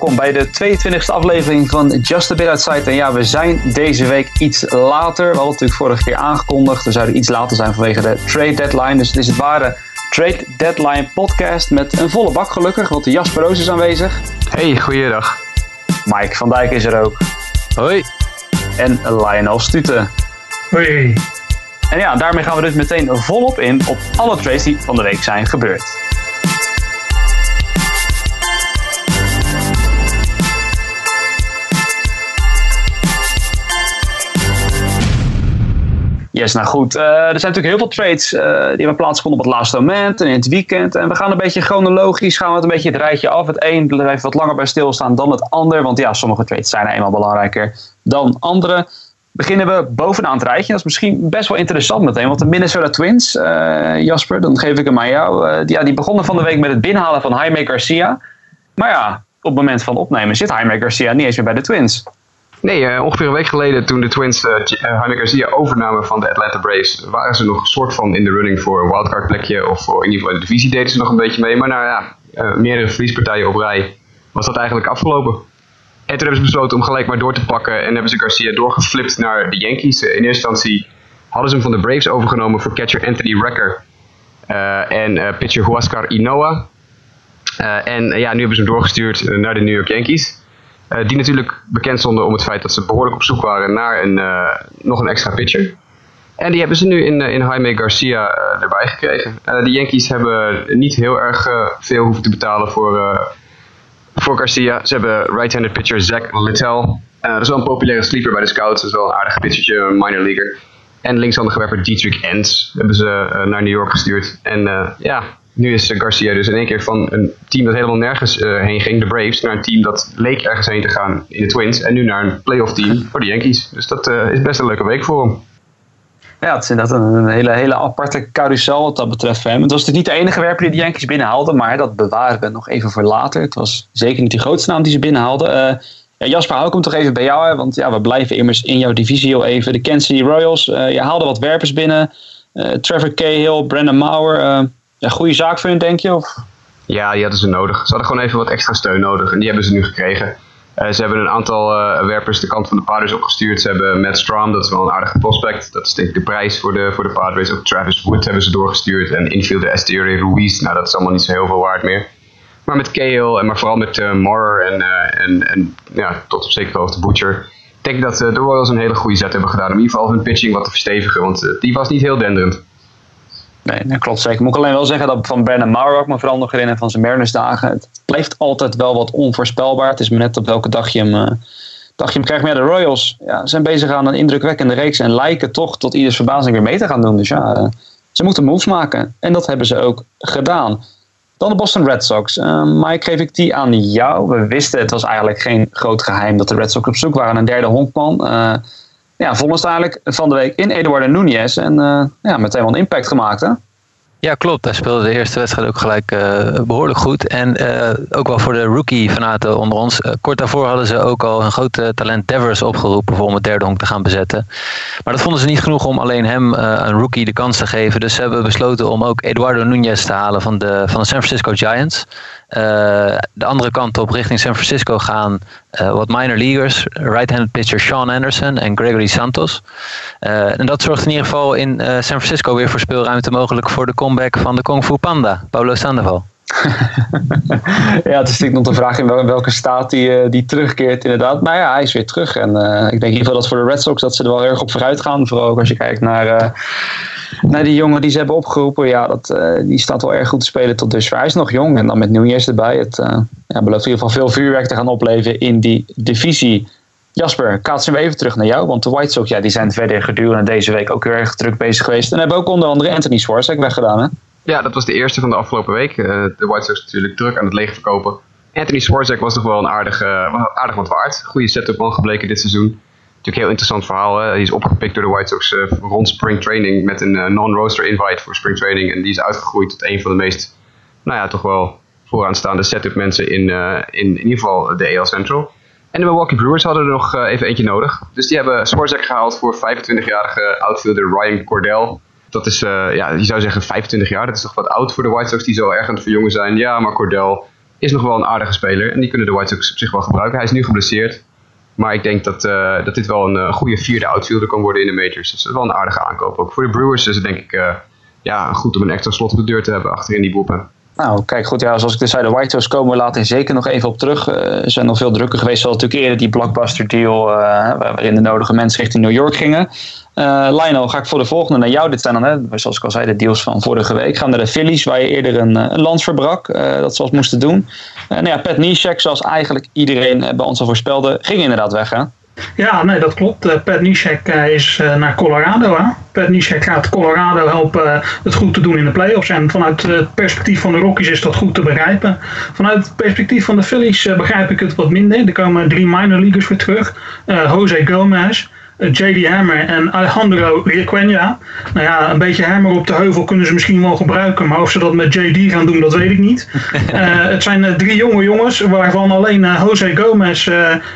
Welkom bij de 22e aflevering van Just a Bit Outside. En ja, we zijn deze week iets later. We hadden natuurlijk vorige keer aangekondigd. We zouden iets later zijn vanwege de trade deadline. Dus het is het ware trade deadline podcast met een volle bak gelukkig. Want Jasper Roos is aanwezig. Hey, goeiedag. Mike van Dijk is er ook. Hoi. En Lionel Stute. Hoi. En ja, daarmee gaan we dus meteen volop in op alle trades die van de week zijn gebeurd. Yes, nou goed. Uh, er zijn natuurlijk heel veel trades uh, die hebben plaatsgevonden op het laatste moment en in het weekend. En we gaan een beetje chronologisch, gaan we het een beetje het rijtje af. Het een blijft wat langer bij stilstaan dan het ander. Want ja, sommige trades zijn eenmaal belangrijker dan andere. Beginnen we bovenaan het rijtje. Dat is misschien best wel interessant meteen. Want de Minnesota Twins, uh, Jasper, dan geef ik hem aan jou. Die, ja, die begonnen van de week met het binnenhalen van Jaime Garcia. Maar ja, op het moment van opnemen zit Jaime Garcia niet eens meer bij de Twins. Nee, uh, ongeveer een week geleden toen de Twins uh, Jaime Garcia overnamen van de Atlanta Braves, waren ze nog een soort van in de running voor een wildcard plekje. Of voor in ieder geval de divisie deden ze nog een beetje mee. Maar nou ja, meerdere verliespartijen op rij was dat eigenlijk afgelopen. En toen hebben ze besloten om gelijk maar door te pakken en hebben ze Garcia doorgeflipt naar de Yankees. in eerste instantie hadden ze hem van de Braves overgenomen voor catcher Anthony Recker en pitcher Huascar Inoa. en ja, nu hebben ze hem doorgestuurd naar de New York Yankees. Uh, die natuurlijk bekend stonden om het feit dat ze behoorlijk op zoek waren naar een, uh, nog een extra pitcher. En die hebben ze nu in, uh, in Jaime Garcia erbij gekregen. de Yankees hebben niet heel erg veel hoeven te betalen voor, voor Garcia. Ze hebben right-handed pitcher Zach Littell. dat is wel een populaire sleeper bij de scouts. Dat is wel een aardig pitchertje, een minor leaguer. En linkshandige werper Dietrich Ends hebben ze naar New York gestuurd. En ja, nu is Garcia dus in één keer van een team dat helemaal nergens uh, heen ging, de Braves, naar een team dat leek ergens heen te gaan in de Twins. En nu naar een playoff team voor de Yankees. Dus dat uh, is best een leuke week voor hem. Ja, het is inderdaad een, hele, hele aparte carousel wat dat betreft hem. Het was natuurlijk niet de enige werper die de Yankees binnenhaalden, maar dat bewaren we nog even voor later. Het was zeker niet de grootste naam die ze binnenhaalden. Uh, ja, Jasper, hou ik hem toch even bij jou, hè? want ja, we blijven immers in jouw divisie al even. De Kansas City Royals, je haalde wat werpers binnen. Trevor Cahill, Brandon Mauer een goede zaak hun, denk je? Of? Ja, die hadden ze nodig. Ze hadden gewoon even wat extra steun nodig en die hebben ze nu gekregen. Uh, ze hebben een aantal uh, werpers de kant van de Padres opgestuurd. Ze hebben Matt Strom, dat is wel een aardige prospect. Dat is denk ik de prijs voor de, voor de Padres. Ook Travis Wood hebben ze doorgestuurd. En infielder Estiere Ruiz, nou dat is allemaal niet zo heel veel waard meer. Maar met Cahill en maar vooral met uh, Morer en, en, en ja, tot op zekere hoogte Butcher. Denk ik dat de Royals een hele goede zet hebben gedaan. Om in ieder geval hun pitching wat te verstevigen. Want die was niet heel denderend. Nee, dat klopt zeker. Moet ik alleen wel zeggen dat van Brandon Mauer ook me vooral nog herinneren van zijn Mariners dagen. Het blijft altijd wel wat onvoorspelbaar. Het is maar net op welke dag je hem, uh, dag je hem krijgt. Maar de Royals ja, zijn bezig aan een indrukwekkende reeks en lijken toch tot ieders verbazing weer mee te gaan doen. Dus ja, uh, ze moeten moves maken. En dat hebben ze ook gedaan. Dan de Boston Red Sox. Uh, Mike, geef ik die aan jou. We wisten, het was eigenlijk geen groot geheim dat de Red Sox op zoek waren naar een derde honkman ja, volgens eigenlijk van de week in Eduardo Nunez. En uh, ja, meteen wel een impact gemaakt, hè? Ja, klopt. Hij speelde de eerste wedstrijd ook gelijk uh, behoorlijk goed. En uh, ook wel voor de rookie-fanaten onder ons. Kort daarvoor hadden ze ook al een grote talent Devers opgeroepen voor om het derde honk te gaan bezetten. Maar dat vonden ze niet genoeg om alleen hem, een rookie, de kans te geven. Dus ze hebben besloten om ook Eduardo Nunez te halen van de, van de San Francisco Giants. De andere kant op richting San Francisco gaan wat minor leaguers. Right-handed pitcher Sean Anderson en Gregory Santos. en dat zorgt in ieder geval in San Francisco weer voor speelruimte mogelijk voor de comeback van de Kung Fu Panda, Paulo Sandoval. ja, het is natuurlijk nog de vraag in welke staat die, die terugkeert inderdaad. Maar ja, hij is weer terug. En uh, ik denk in ieder geval dat voor de Red Sox dat ze er wel erg op vooruit gaan. Vooral ook als je kijkt naar, uh, naar die jongen die ze hebben opgeroepen. Ja, dat, die staat wel erg goed te spelen tot dusver. Hij is nog jong en dan met Nunez erbij. Het ja, belooft in ieder geval veel vuurwerk te gaan opleveren in die divisie. Jasper, kaatsen we even terug naar jou. Want de White Sox ja, die zijn verder gedurende deze week ook heel erg druk bezig geweest. En hebben ook onder andere Anthony Swarzak weggedaan. Hè? Ja, dat was de eerste van de afgelopen week. Uh, de White Sox natuurlijk druk aan het leegverkopen. Anthony Swarzak was toch wel een aardig, uh, aardig wat waard. Goede setup man gebleken dit seizoen. Natuurlijk heel interessant verhaal. Hè? Hij is opgepikt door de White Sox uh, rond spring training met een non-roster invite voor spring training. En die is uitgegroeid tot een van de meest, nou ja, toch wel vooraanstaande setup mensen in, in, in ieder geval de AL Central. En de Milwaukee Brewers hadden er nog even eentje nodig. Dus die hebben Swarzak gehaald voor 25-jarige outfielder Ryan Cordell dat is, uh, ja, je zou zeggen 25 jaar. Dat is toch wat oud voor de White Sox die zo erg aan het verjongen zijn. Ja, maar Cordell is nog wel een aardige speler. En die kunnen de White Sox op zich wel gebruiken. Hij is nu geblesseerd. Maar ik denk dat, dat dit wel een goede vierde outfielder kan worden in de majors. Dus dat is wel een aardige aankoop. Ook voor de Brewers is het denk ik ja, goed om een extra slot op de deur te hebben achterin die boepen. Nou, kijk, goed, ja, zoals ik dus zei, de White Sox komen we later zeker nog even op terug. Uh, er zijn nog veel drukker geweest, zoals natuurlijk eerder die blockbuster deal, uh, waarin de nodige mensen richting New York gingen. Uh, Lionel, ga ik voor de volgende naar jou. Dit zijn dan, hè, zoals ik al zei, de deals van vorige week. Gaan naar de Phillies, waar je eerder een, een verbrak, dat ze wat moesten doen. nou ja, Pat Neshek, zoals eigenlijk iedereen bij ons al voorspelde, ging inderdaad weg, hè? Ja, nee, dat klopt. Uh, Pat Nishek uh, is uh, naar Colorado. Hè? Pat Nishek gaat Colorado helpen het goed te doen in de playoffs. En vanuit het perspectief van de Rockies is dat goed te begrijpen. Vanuit het perspectief van de Phillies begrijp ik het wat minder. Er komen drie minor leaguers weer terug. Jose Gomez, eh, J.D. Hammer en Alejandro Requena. Nou ja, een beetje Hammer op de heuvel kunnen ze misschien wel gebruiken, maar of ze dat met J.D. gaan doen, dat weet ik niet. uh, het zijn uh, drie jonge jongens, waarvan alleen Jose Gomez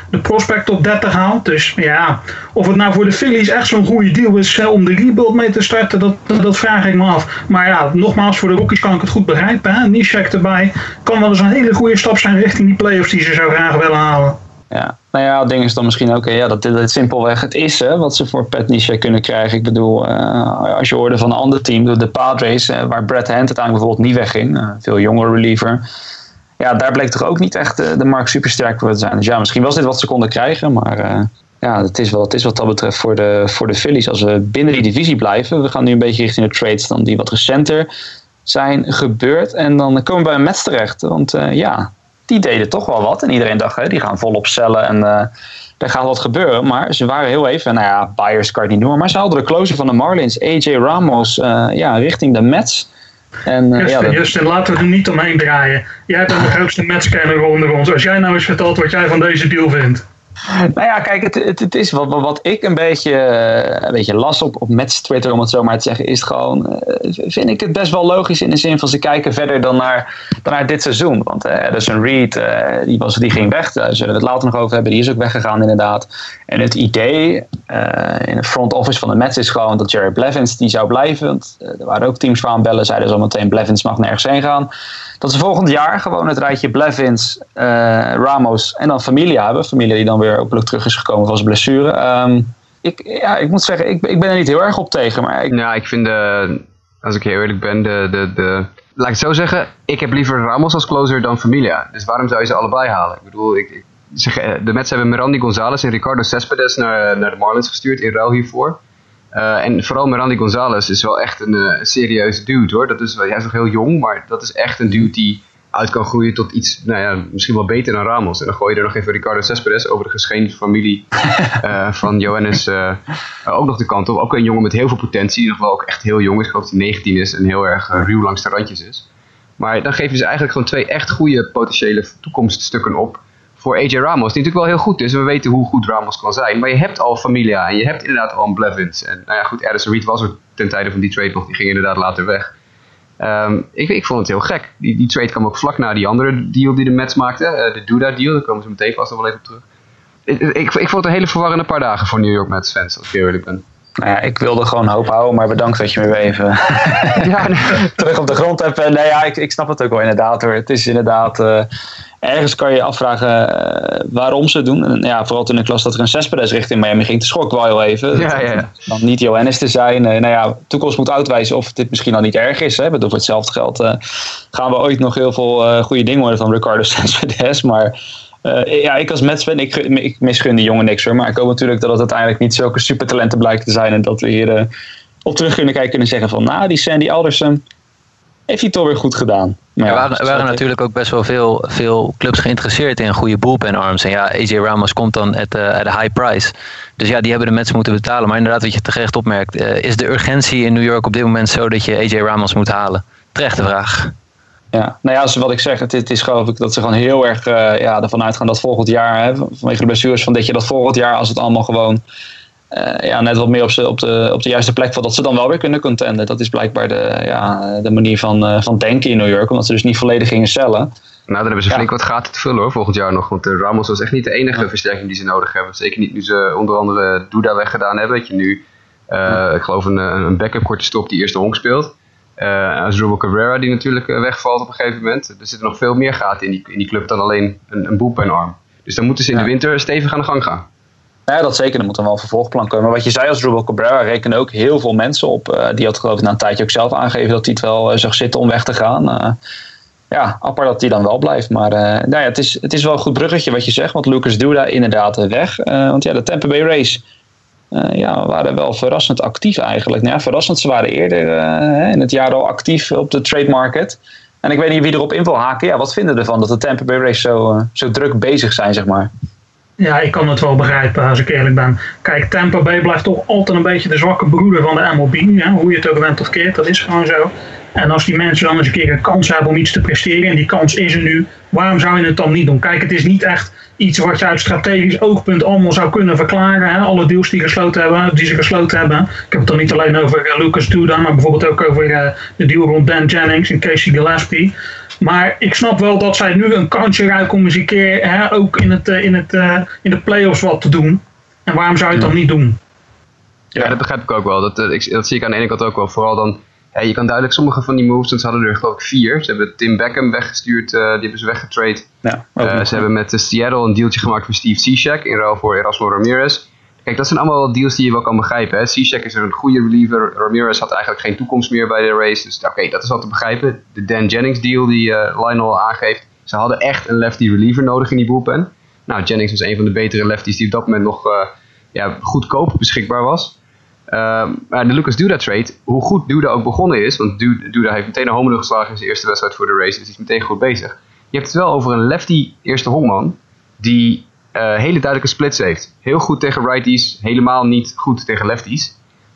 de prospect op 30 haalt. Dus ja, of het nou voor de Phillies echt zo'n goede deal is om de rebuild mee te starten, dat, dat vraag ik me af. Maar ja, nogmaals, voor de Rockies kan ik het goed begrijpen. Hè? Nishek erbij kan wel eens een hele goede stap zijn richting die playoffs die ze zo graag willen halen. Ja, nou ja, het ding is dan misschien ook ja, dat dit simpelweg het is hè, wat ze voor Pat Niche kunnen krijgen. Ik bedoel, uh, als je hoorde van een ander team, de Padres, uh, waar Brad Hand uiteindelijk bijvoorbeeld niet wegging, uh, veel jongere reliever. Ja, daar bleek toch ook niet echt de, markt super sterk voor te zijn. Dus ja, misschien was dit wat ze konden krijgen, maar ja, het is, wel, het is wat dat betreft voor de, voor de Phillies. Als we binnen die divisie blijven, we gaan nu een beetje richting de trades dan die wat recenter zijn gebeurd. En dan komen we bij een Mets terecht. Want ja, die deden toch wel wat. En iedereen dacht, hè, die gaan volop cellen en uh, er gaat wat gebeuren. Maar ze waren heel even, nou ja, buyers kan niet noemen. Maar ze hadden de closer van de Marlins, AJ Ramos, uh, ja, richting de Mets. En, uh, Justin, ja, Justin, laten we er niet omheen draaien. Jij bent de grootste Mets-kenner onder ons. Als jij nou eens vertelt wat jij van deze deal vindt. Nou ja, kijk, het, het, het is wat, wat ik een beetje, een beetje las op, op Mets Twitter, om het zo maar te zeggen, is gewoon, uh, vind ik het best wel logisch in de zin van ze kijken verder dan naar, naar dit seizoen. Want uh, Reed, die, was, die ging weg, daar zullen we het later nog over hebben, die is ook weggegaan inderdaad. En het idee in het front office van de Mets is gewoon dat Jared Blevins die zou blijven. Want er waren ook teams aan bellen, zeiden zo meteen Blevins mag nergens heen gaan dat ze volgend jaar gewoon het rijtje Blevins, uh, Ramos en dan Familia hebben. Familia die dan weer hopelijk terug is gekomen van zijn blessure. Um, ik, ja, ik moet zeggen, ik, ik ben er niet heel erg op tegen. Maar. Ja, ik vind, de, als ik heel eerlijk ben, de, de, de, laat ik het zo zeggen, ik heb liever Ramos als closer dan Familia. Dus waarom zou je ze allebei halen? Ik bedoel, ik, eh, de Mets hebben Mirandi Gonzalez en Ricardo Cespedes naar, naar de Marlins gestuurd in ruil hiervoor. Uh, en vooral Mirandi Gonzalez is wel echt een uh, serieuze dude hoor. Dat is, hij is nog heel jong, maar dat is echt een dude die uit kan groeien tot iets, nou ja, misschien wel beter dan Ramos. En dan gooi je er nog even Ricardo Cespedes, overigens geen familie uh, van Johannes, ook nog de kant op. Ook een jongen met heel veel potentie, die nog wel ook echt heel jong is. Ik geloof dat hij 19 is en heel erg ruw langs de randjes is. Maar dan geven ze eigenlijk gewoon twee echt goede potentiële toekomststukken op voor AJ Ramos, die natuurlijk wel heel goed is. En we weten hoe goed Ramos kan zijn. Maar je hebt al Familia en je hebt inderdaad al een Blevins. En nou ja, goed, Addison Reed was er ten tijde van die trade nog. Die ging inderdaad later weg. Um, ik, ik vond het heel gek. Die, die trade kwam ook vlak na die andere deal die de Mets maakten. Uh, de Duda deal, daar komen ze meteen vast nog wel even op terug. Ik, ik, ik, vond het een hele verwarrende paar dagen voor New York Mets fans, als ik eerlijk ben. Nou ja, ik wilde gewoon hoop houden, maar bedankt dat je me weer even ja, terug op de grond hebt. Nee, ja, ik, ik snap het ook wel inderdaad hoor. Het is inderdaad... Uh, ergens kan je je afvragen uh, waarom ze het doen. En ja, vooral toen ik las dat er een Cespedes richting Miami ging, te schrok wel heel even. Ja, ja. Dan niet Johannes te zijn. Uh, nou ja, toekomst moet uitwijzen of dit misschien al niet erg is. Hè. Bedoel, voor hetzelfde geld uh, gaan we ooit nog heel veel goede dingen horen van Ricardo Cespedes. Maar ja, ik als Mets fan, ik, ik misgun die jongen niks hoor. Maar ik hoop natuurlijk dat het uiteindelijk niet zulke supertalenten blijkt te zijn. En dat we hier op terug kunnen kijken en zeggen van, nou, die Sandy Alderson heeft hij toch weer goed gedaan. Maar er waren, waren natuurlijk ook best wel veel, veel clubs geïnteresseerd in goede bullpen arms. En ja, AJ Ramos komt dan at a, high price. Dus ja, die hebben de mensen moeten betalen. Maar inderdaad, wat je terecht opmerkt, uh, is de urgentie in New York op dit moment zo dat je AJ Ramos moet halen? Terechte vraag. Ja, nou ja, wat ik zeg, het, het is geloof ik dat ze gewoon heel erg uh, ja, ervan uitgaan dat volgend jaar, hè, vanwege de blessures, van dat je dat volgend jaar, als het allemaal gewoon ja, net wat meer op, ze, op, de, op de juiste plek valt, dat ze dan wel weer kunnen contenden. Dat is blijkbaar de, ja, de manier van, uh, van denken in New York, omdat ze dus niet volledig gingen cellen. Nou, dan hebben ze flink wat gaten te vullen hoor, volgend jaar nog. Want de Ramos was echt niet de enige versterking die ze nodig hebben. Zeker niet nu ze onder andere Duda weggedaan hebben. Dat je nu, uh, ik geloof, een, een backup korte stop die eerste honk speelt. Uh, als Ruben Cabrera die natuurlijk wegvalt op een gegeven moment. Er zitten nog veel meer gaten in die, in die club dan alleen een, een boelpenarm. Dus dan moeten ze in de winter stevig aan de gang gaan. Ja, dat zeker. Er moet dan wel een vervolgplan komen. Maar wat je zei als Ruben Cabrera rekenen ook heel veel mensen op. die had geloof ik na een tijdje ook zelf aangegeven dat hij het wel zag zitten om weg te gaan ja, apart dat hij dan wel blijft. Maar uh, nou ja, het, is, het is wel een goed bruggetje wat je zegt. Want Lucas Duda inderdaad weg. Uh, want ja, de Tampa Bay Race uh, ja, waren wel verrassend actief eigenlijk. Nou ja, verrassend, ze waren eerder in het jaar al actief op de trade market. En ik weet niet wie erop in wil haken. Ja, wat vinden ervan dat de Tampa Bay Race zo, zo druk bezig zijn, zeg maar? Ja, ik kan het wel begrijpen als ik eerlijk ben. Kijk, Tampa Bay blijft toch altijd een beetje de zwakke broeder van de MLB. Ja? Hoe je het ook bent of keert, dat is gewoon zo. En als die mensen dan eens een keer een kans hebben om iets te presteren, en die kans is er nu, waarom zou je het dan niet doen? Kijk, het is niet echt iets wat je uit strategisch oogpunt allemaal zou kunnen verklaren. Hè? Alle deals die, gesloten hebben, die ze gesloten hebben. Ik heb het dan niet alleen over uh, Lucas Duda, maar bijvoorbeeld ook over uh, de deal rond Dan Jennings en Casey Gillespie. Maar ik snap wel dat zij nu een kansje ruiken om eens een keer hè, ook in, het, uh, in, het, in de playoffs wat te doen. En waarom zou je het dan niet doen? Ja, dat begrijp ik ook wel. Dat, dat zie ik aan de ene kant ook wel. Vooral dan ja, je kan duidelijk sommige van die moves, want ze hadden er geloof ik vier. Ze hebben Tim Beckham weggestuurd, uh, die hebben ze weggetrade. Ja, uh, ze hebben met de Seattle een dealtje gemaakt voor Steve Cishek in ruil voor Erasmo Ramirez. Kijk, dat zijn allemaal deals die je wel kan begrijpen. Cishek is een goede reliever. Ramirez had eigenlijk geen toekomst meer bij de race. Dus oké, dat is wel te begrijpen. De Dan Jennings deal die uh, Lionel aangeeft. Ze hadden echt een lefty reliever nodig in die bullpen. Nou, Jennings was een van de betere lefties die op dat moment nog ja, goedkoop beschikbaar was. Ehm, maar de Lucas Duda trade, hoe goed Duda ook begonnen is, want Duda heeft meteen een home geslagen in zijn eerste wedstrijd voor de race, dus hij is meteen goed bezig. Je hebt het wel over een lefty eerste honkman die hele duidelijke splits heeft. Heel goed tegen righties, helemaal niet goed tegen lefties.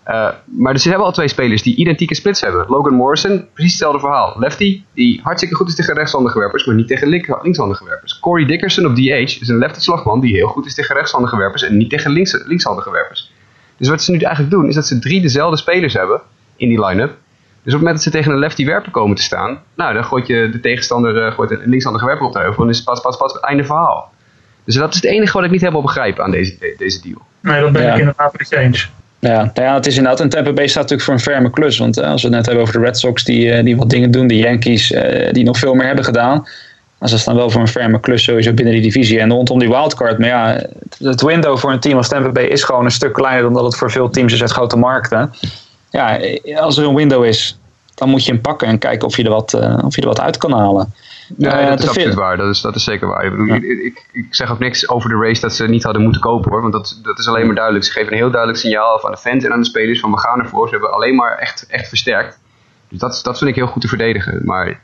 Uh, maar ze hebben al twee spelers die identieke splits hebben. Logan Morrison, precies hetzelfde verhaal. Lefty, die hartstikke goed is tegen rechtshandige werpers, maar niet tegen linkshandige werpers. Corey Dickerson op DH is een lefty slagman die heel goed is tegen rechtshandige werpers en niet tegen links, linkshandige werpers. Dus wat ze nu eigenlijk doen, is dat ze drie dezelfde spelers hebben in die line-up. Dus op het moment dat ze tegen een lefty werper komen te staan, nou, dan gooit je de tegenstander gooit een linkshandige werper op de heuvel en is pas, pas, pas, einde verhaal. Dus dat is het enige wat ik niet helemaal begrijp aan deze, deze deal. Nee, dat ben ik inderdaad niet eens. Ja, nou ja, het is inderdaad, een Tampa Bay staat natuurlijk voor een ferme klus. Want uh, als we het net hebben over de Red Sox die, uh, die wat dingen doen, de Yankees uh, die nog veel meer hebben gedaan. Maar ze staan wel voor een ferme klus sowieso binnen die divisie. En rondom die wildcard. Maar ja, het window voor een team als Tampa Bay is gewoon een stuk kleiner dan dat het voor veel teams is uit grote markten. Ja, als er een window is, dan moet je hem pakken en kijken of je er wat, uh, of je er wat uit kan halen. Ja, uh, dat is absoluut waar. Dat is, dat is zeker waar. Ik, bedoel, ik, ik, ik, zeg ook niks over de race dat ze niet hadden moeten kopen hoor. Want dat, dat is alleen maar duidelijk. Ze geven een heel duidelijk signaal af aan de fans en aan de spelers van we gaan ervoor. Ze hebben alleen maar echt, echt versterkt. Dus dat, dat vind ik heel goed te verdedigen. Maar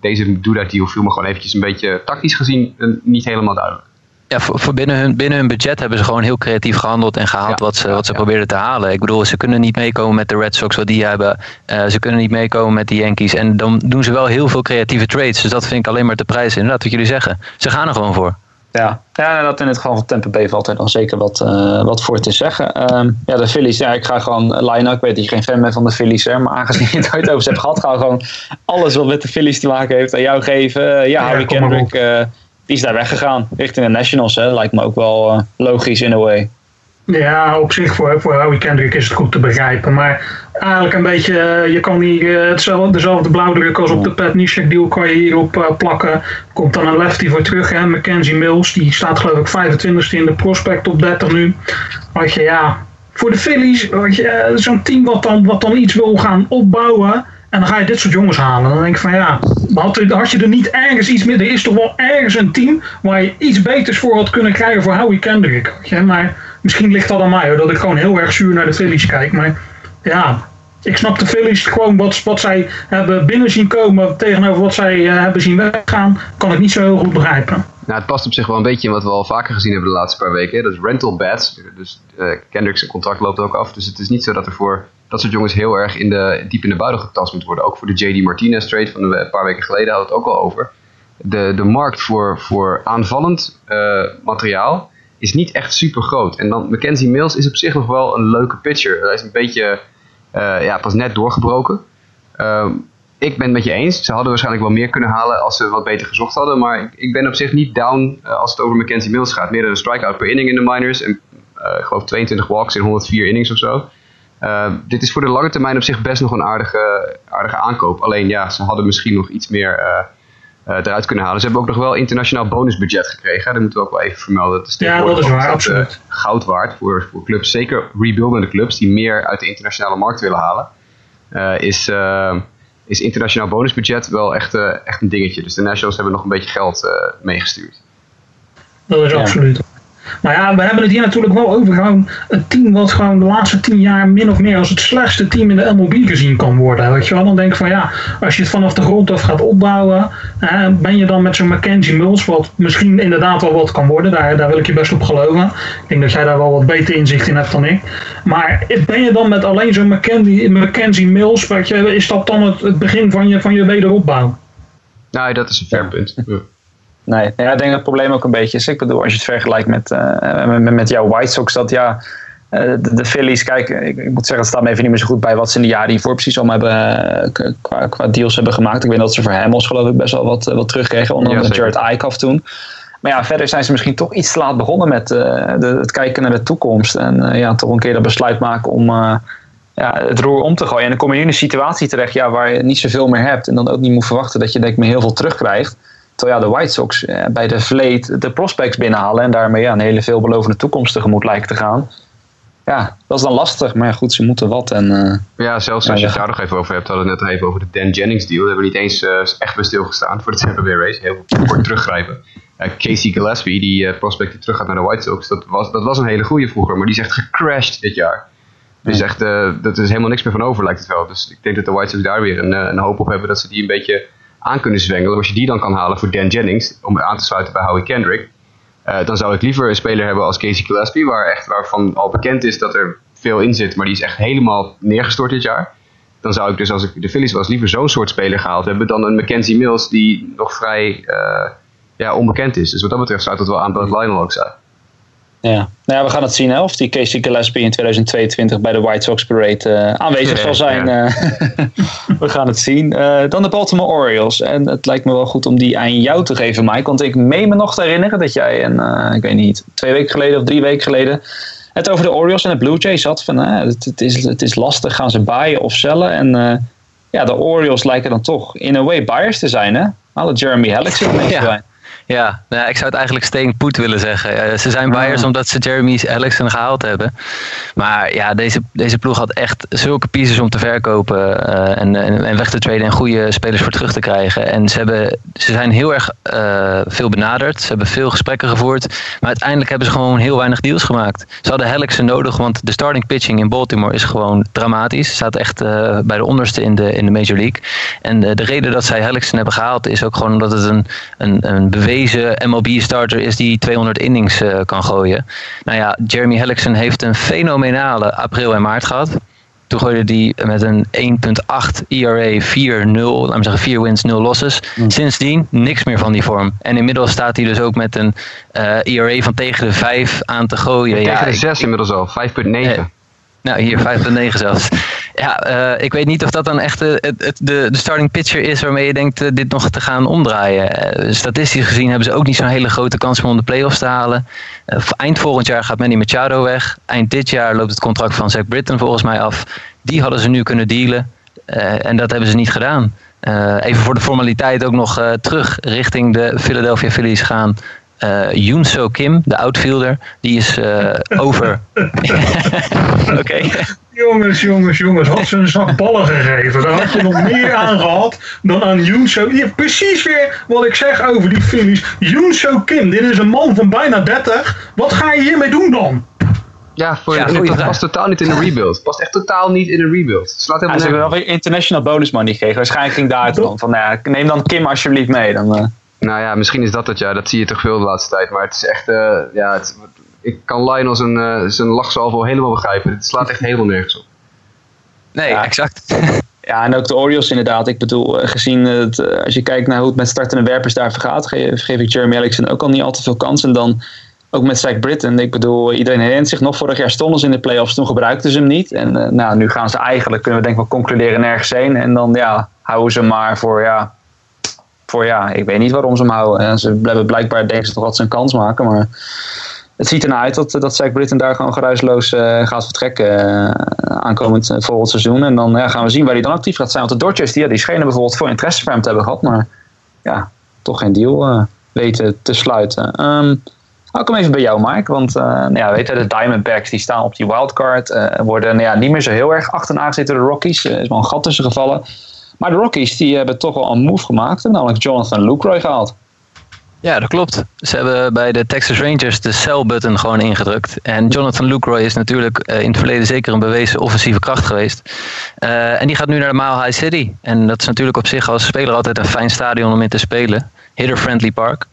deze Duda deal viel me gewoon eventjes een beetje tactisch gezien eh, niet helemaal duidelijk. Ja, voor, binnen, hun, binnen hun budget hebben ze gewoon heel creatief gehandeld en gehaald wat ze, wat ze probeerden te halen. Ik bedoel, ze kunnen niet meekomen met de Red Sox wat die hebben. Uh, ze kunnen niet meekomen met de Yankees. En dan doen ze wel heel veel creatieve trades. Dus dat vind ik alleen maar te prijzen. Inderdaad, wat jullie zeggen. Ze gaan er gewoon voor. Ja, ja dat in het geval van Tampa Bay valt er dan zeker wat, uh, wat voor te zeggen. Um, ja, de Phillies, ja, ik ga gewoon line Ik weet dat je geen fan bent van de Phillies, hè, maar aangezien je het ooit over hebt gehad, ga gewoon alles wat met de Phillies te maken heeft aan jou geven. Uh, ja, Harry Kendrick, uh, die is daar weggegaan richting de Nationals. Hè. Lijkt me ook wel logisch in a way. Ja, op zich voor, voor Howie Kendrick is het goed te begrijpen. Maar eigenlijk een beetje, eh, je kan hier eh, hetzelfde, dezelfde blauwdruk als op de Pat Nishek deal kan je hierop plakken. Komt dan een lefty voor terug, hè, Mackenzie Mills. Die staat geloof ik 25ste in de prospect op 30 nu. Als je ja, voor de Phillies, zo'n team wat dan, wat dan iets wil gaan opbouwen. En dan ga je dit soort jongens halen. Dan denk ik van ja, had, had je er niet ergens iets meer. Er is toch wel ergens een team waar je iets beters voor had kunnen krijgen voor Howie Kendrick. Maar misschien ligt dat aan mij hoor, dat ik gewoon heel erg zuur naar de Phillies kijk. Maar ja, ik snap de Phillies gewoon wat, zij hebben binnen zien komen tegenover wat zij uh, hebben zien weggaan, kan ik niet zo heel goed begrijpen. Nou, het past op zich wel een beetje in wat we al vaker gezien hebben de laatste paar weken. Dat is rental bats. Dus uh, Kendrick's contract loopt ook af. Dus het is niet zo dat er voor dat soort jongens heel erg in de, diep in de buidel getast moet worden. Ook voor de JD Martinez trade van een paar weken geleden hadden we het ook al over. De, de markt voor, voor aanvallend uh, materiaal is niet echt super groot. En dan Mackenzie Mills is op zich nog wel een leuke pitcher. Hij is een beetje uh, ja, pas net doorgebroken. Uh, ik ben het met je eens. Ze hadden waarschijnlijk wel meer kunnen halen als ze wat beter gezocht hadden. Maar ik, ik ben op zich niet down uh, als het over Mackenzie Mills gaat. Meer dan een strikeout per inning in de minors. En ik geloof 22 walks in 104 innings of zo. dit is voor de lange termijn op zich best nog een aardige, aardige aankoop. Alleen ja, ze hadden misschien nog iets meer eruit kunnen halen. Ze hebben ook nog wel internationaal bonusbudget gekregen. Dat moeten we ook wel even vermelden. Dat is ja, dat is waar, absoluut. goud waard voor, voor clubs. Zeker rebuildende clubs die meer uit de internationale markt willen halen. is is internationaal bonusbudget wel echt, uh, echt een dingetje. Dus de Nationals hebben nog een beetje geld uh, meegestuurd. Dat is absoluut. Nou ja, we hebben het hier natuurlijk wel over gewoon een team wat gewoon de laatste tien jaar min of meer als het slechtste team in de MLB gezien kan worden. Weet je wel, dan denk ik van ja, als je het vanaf de grond af gaat opbouwen, ben je dan met zo'n Mackenzie Mills, wat misschien inderdaad wel wat kan worden, daar, daar wil ik je best op geloven. Ik denk dat jij daar wel wat beter inzicht in hebt dan ik. Maar ben je dan met alleen zo'n Mackenzie, Mackenzie Mills, weet je, is dat dan het, het begin van je, van je wederopbouw? Nou, dat is een fair punt. Nee, ja, ik denk dat het probleem ook een beetje is. Ik bedoel, als je het vergelijkt met, uh, met, met, jouw White Sox, dat ja, uh, de, de, Phillies, kijk, ik, ik, moet zeggen, het staat me even niet meer zo goed bij wat ze in de jaren hiervoor precies om hebben, uh, qua, qua, deals hebben gemaakt. Ik weet dat ze voor Hamels geloof ik best wel wat, wat terugkregen, onder andere ja, Jared Eichhoff toen. Maar ja, verder zijn ze misschien toch iets te laat begonnen met de, het kijken naar de toekomst. En ja, toch een keer dat besluit maken om ja, het roer om te gooien. En dan kom je in een situatie terecht ja, waar je niet zoveel meer hebt. En dan ook niet moet verwachten dat je denk ik meer heel veel terugkrijgt. Terwijl ja, de White Sox eh, bij de vleet de prospects binnenhalen en daarmee ja, een hele veelbelovende toekomst tegemoet lijken te gaan. Ja, dat is dan lastig, maar goed, ze moeten wat. En, uh, ja, zelfs als je het daar nog even over hebt, hadden we het net even over de Dan Jennings deal. Daar hebben we niet eens uh, echt bij stilgestaan voor de Tampa Bay Race. Heel kort teruggrijpen. Casey Gillespie, die prospect die terug gaat naar de White Sox, dat was, dat was een hele goede vroeger, maar die is echt gecrashed dit jaar. Dus echt, dat is helemaal niks meer van over, lijkt het wel. Dus ik denk dat de White Sox daar weer een, een hoop op hebben dat ze die een beetje aan kunnen zwengelen. Als je die dan kan halen voor Dan Jennings, om aan te sluiten bij Howie Kendrick, uh, dan zou ik liever een speler hebben als Casey Gillespie, waar echt, waarvan al bekend is dat er veel in zit, maar die is echt helemaal neergestort dit jaar. Dan zou ik dus, als ik de Phillies was, liever zo'n soort speler gehaald hebben dan een Mackenzie Mills die nog vrij uh, ja, onbekend is. Dus wat dat betreft zou dat wel aan dat Lionel ook zijn. Ja. Nou ja, we gaan het zien hè, of die Casey Gillespie in 2022 bij de White Sox Parade uh, aanwezig zal zijn. Ja. Uh, we gaan het zien. Uh, dan de Baltimore Orioles. En het lijkt me wel goed om die aan jou te geven, Mike. Want ik meen me nog te herinneren dat jij, en, ik weet niet, twee weken geleden of drie weken geleden... het over de Orioles en de Blue Jays had. Van, het, het, is, het is lastig, gaan ze baaien of cellen? En ja, de Orioles lijken dan toch in een way buyers te zijn. Hè? Alle Jeremy Hellick zit mee ja. Ja, nou, ik zou het eigenlijk steen put willen zeggen. ze zijn buyers ah. omdat ze Jeremy Alexen gehaald hebben. Maar ja, deze, deze ploeg had echt zulke pieces om te verkopen uh, en, en, en, weg te traden en goede spelers voor terug te krijgen. En ze, hebben, ze zijn heel erg uh, veel benaderd. Ze hebben veel gesprekken gevoerd. Maar uiteindelijk hebben ze gewoon heel weinig deals gemaakt. Ze hadden Helixen nodig, want de starting pitching in Baltimore is gewoon dramatisch. Ze staat echt uh, bij de onderste in de, in de Major League. En de reden dat zij Helixen hebben gehaald is ook gewoon omdat het een, een, een beweging deze MLB-starter is die 200 innings uh, kan gooien. Nou ja, Jeremy Hellickson heeft een fenomenale april en maart gehad. Toen gooide hij met een 1.8 ERA 4-0, laten we zeggen 4 wins, 0 losses. Mm. Sindsdien niks meer van die vorm. En inmiddels staat hij dus ook met een uh, ERA van tegen de 5 aan te gooien. Tegen ja, de 6 inmiddels al, 5.9. Nou, hier 5,9 zelfs. Ja, uh, ik weet niet of dat dan echt de, de, de starting pitcher is waarmee je denkt uh, dit nog te gaan omdraaien. Statistisch gezien hebben ze ook niet zo'n hele grote kans om de playoffs te halen. eind volgend jaar gaat Manny Machado weg. Eind dit jaar loopt het contract van Zach Britton volgens mij af. Die hadden ze nu kunnen dealen. en dat hebben ze niet gedaan. even voor de formaliteit ook nog terug richting de Philadelphia Phillies gaan uh, Yoon So Kim, de outfielder, die is uh, over. Oké. Jongens, jongens, jongens, had ze een zak ballen gegeven. Dan had je nog meer aan gehad dan aan Yoon So. precies weer wat ik zeg over die Phillies. Yoon So Kim, dit is een man van bijna 30. Wat ga je hiermee doen dan? Ja, voor ja, het past totaal niet in de rebuild. Het past echt totaal niet in de rebuild. Slaat ja, ze hebben wel weer international bonus money gekregen. Waarschijnlijk ging daar dan van, nou ja, neem dan Kim alsjeblieft mee. Dan, uh... Nou ja, misschien is dat het ja. Dat zie je toch veel de laatste tijd. Maar het is echt, uh, ja, het, ik kan Lionel zijn, uh, zijn lachsalvo helemaal begrijpen. Het slaat echt helemaal nergens op. Nee, ja. exact. Ja, en ook de Orioles inderdaad. Ik bedoel, eh, gezien het, als je kijkt naar hoe het met startende werpers daar vergaat, geef, geef ik Jeremy Erickson ook al niet al te veel kans. En dan ook met Zach Britton. Ik bedoel, iedereen herinnert zich nog, vorig jaar stonden ze in de playoffs, toen gebruikten ze hem niet. En uh, nou, nu gaan ze eigenlijk, kunnen we denk ik wel concluderen, nergens heen. En dan ja, houden ze maar voor ja, voor ja, ik weet niet waarom ze hem houden. En ze hebben blijkbaar denken ze toch wat ze een kans maken, maar het ziet ernaar uit dat, dat Zach Britton daar gewoon geruisloos gaat vertrekken aankomend volgend seizoen. En dan ja, gaan we zien waar hij dan actief gaat zijn. Want de Dodgers die, ja, die schenen bijvoorbeeld veel interesse voor hem te hebben gehad. Maar ja, toch geen deal weten te sluiten. Um, ik hem even bij jou, Mike. Want nou ja, weet je, de Diamondbacks die staan op die wildcard. Worden nou ja, niet meer zo heel erg achterna zitten de Rockies. Er is wel een gat tussen gevallen. Maar de Rockies die hebben toch wel een move gemaakt. Namelijk Jonathan Lucroy gehaald. Ja, dat klopt. Ze hebben bij de Texas Rangers de sell-button gewoon ingedrukt. En Jonathan Lucroy is natuurlijk in het verleden zeker een bewezen offensieve kracht geweest. Uh, en die gaat nu naar de Mile High City. En dat is natuurlijk op zich als speler altijd een fijn stadion om in te spelen. Hitter-friendly park.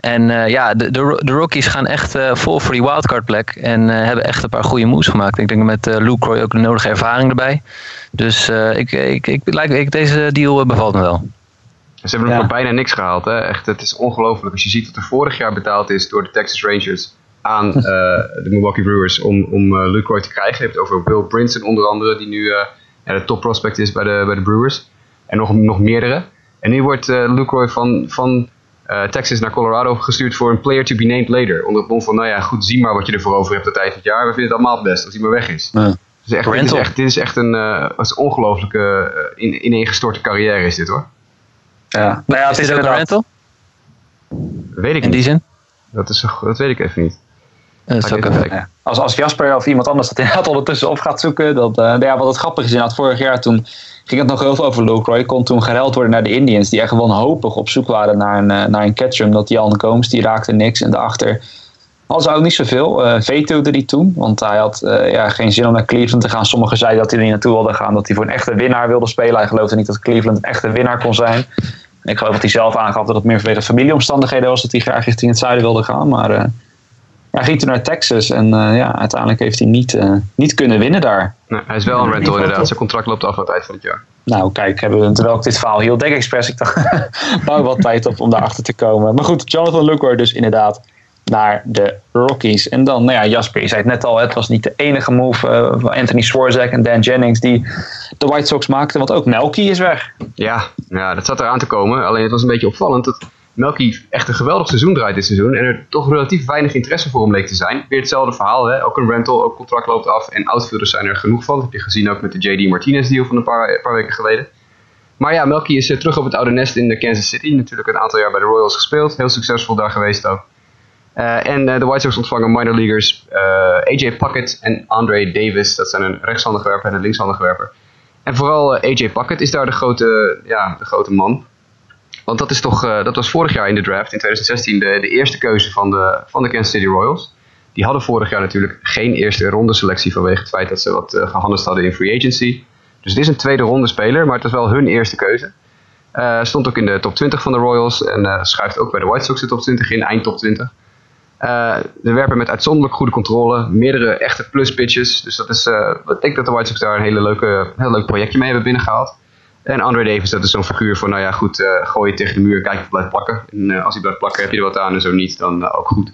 En uh, ja, de, de, de, Rockies gaan echt uh, vol voor die wildcard plek. En uh, hebben echt een paar goede moves gemaakt. Ik denk met Luke Roy ook de nodige ervaring erbij. Dus ik, ik, ik, ik, deze deal bevalt me wel. Ze hebben nog ja. bijna niks gehaald. Hè? Echt, het is ongelooflijk. Als je ziet wat er vorig jaar betaald is door de Texas Rangers aan de Milwaukee Brewers om, om Luke Roy te krijgen. Je hebt het over Will Brinson onder andere, die nu de top prospect is bij de, bij de Brewers. En nog, nog meerdere. En nu wordt Luke Roy van, van uh, Texas naar Colorado gestuurd voor een player to be named later. Onder het mom van, nou ja, goed, zie maar wat je ervoor over hebt de tijd van het jaar. We vinden het allemaal het best als hij maar weg is. Ja. Dus echt, dit, is echt, dit is echt een, uh, een ongelooflijke, uh, in, ineengestorte carrière is dit hoor. Ja, nou ja, het is, is ook een rental? Weet ik In die zin? Dat, is, dat weet ik even niet. Dat ook even ja. als, als Jasper of iemand anders dat inderdaad ondertussen op gaat zoeken. Dat, uh, ja, wat het grappig is, inderdaad, vorig jaar toen ging het nog heel veel over Luke Roy. Kon toen geruild worden naar de Indians, die echt gewoon hopig op zoek waren naar een, uh, naar een catcher. Omdat Jan Combs, die raakte niks. En daarachter zou ook niet zoveel. Uh, vetoede hij toen, want hij had uh, ja, geen zin om naar Cleveland te gaan. Sommigen zeiden dat hij er niet naartoe wilde gaan, dat hij voor een echte winnaar wilde spelen. Hij geloofde niet dat Cleveland een echte winnaar kon zijn. ik geloof dat hij zelf aangaf dat het meer vanwege familieomstandigheden was dat hij graag richting het zuiden wilde gaan. Maar hij ging toen naar Texas en ja, uiteindelijk heeft hij niet, niet kunnen winnen daar. Nee, hij is wel een rental inderdaad. Zijn contract loopt af aan het eind van het jaar. Nou, kijk, hebben we, terwijl ik dit verhaal hield, Deck Express, ik dacht, bouw wat tijd op om daarachter te komen. Maar goed, Jonathan Lucroy dus inderdaad naar de Rockies. En dan, nou ja, Jasper, je zei het net al, het was niet de enige move uh, van Anthony Swarzak en Dan Jennings die de White Sox maakten, want ook Melky is weg. Ja, ja, dat zat eraan te komen. Alleen het was een beetje opvallend dat Melky echt een geweldig seizoen draait dit seizoen. En er toch relatief weinig interesse voor hem leek te zijn. Weer hetzelfde verhaal, hè? ook een rental, ook contract loopt af. En outfielders zijn er genoeg van. Dat heb je gezien ook met de JD Martinez deal van een paar, weken geleden. Maar ja, Melky is uh, terug op het oude nest in de Kansas City. Natuurlijk een aantal jaar bij de Royals gespeeld. Heel succesvol daar geweest ook. Uh, en uh, de White Sox ontvangen minor leaguers AJ Puckett en Andre Davis. Dat zijn een rechtshandige werper en een linkshandige werper. En vooral AJ Puckett is daar de grote, ja, de grote man. Want dat, is toch, uh, dat was vorig jaar in de draft, in 2016, de, de eerste keuze van de, van de Kansas City Royals. Die hadden vorig jaar natuurlijk geen eerste ronde selectie vanwege het feit dat ze wat uh, gehandeld hadden in free agency. Dus het is een tweede ronde speler, maar het was wel hun eerste keuze. Uh, stond ook in de top 20 van de Royals en schuift ook bij de White Sox de top 20 in, eind top 20. de werper met uitzonderlijk goede controle, meerdere echte plus pitches. Dus dat is, ik denk dat de White Sox daar een hele leuke, heel leuk projectje mee hebben binnengehaald. En Andre Davis, dat is zo'n figuur van, nou ja, goed, uh, gooi je tegen de muur, kijk of het blijft plakken. En uh, als hij blijft plakken, heb je er wat aan en zo niet, dan uh, ook goed.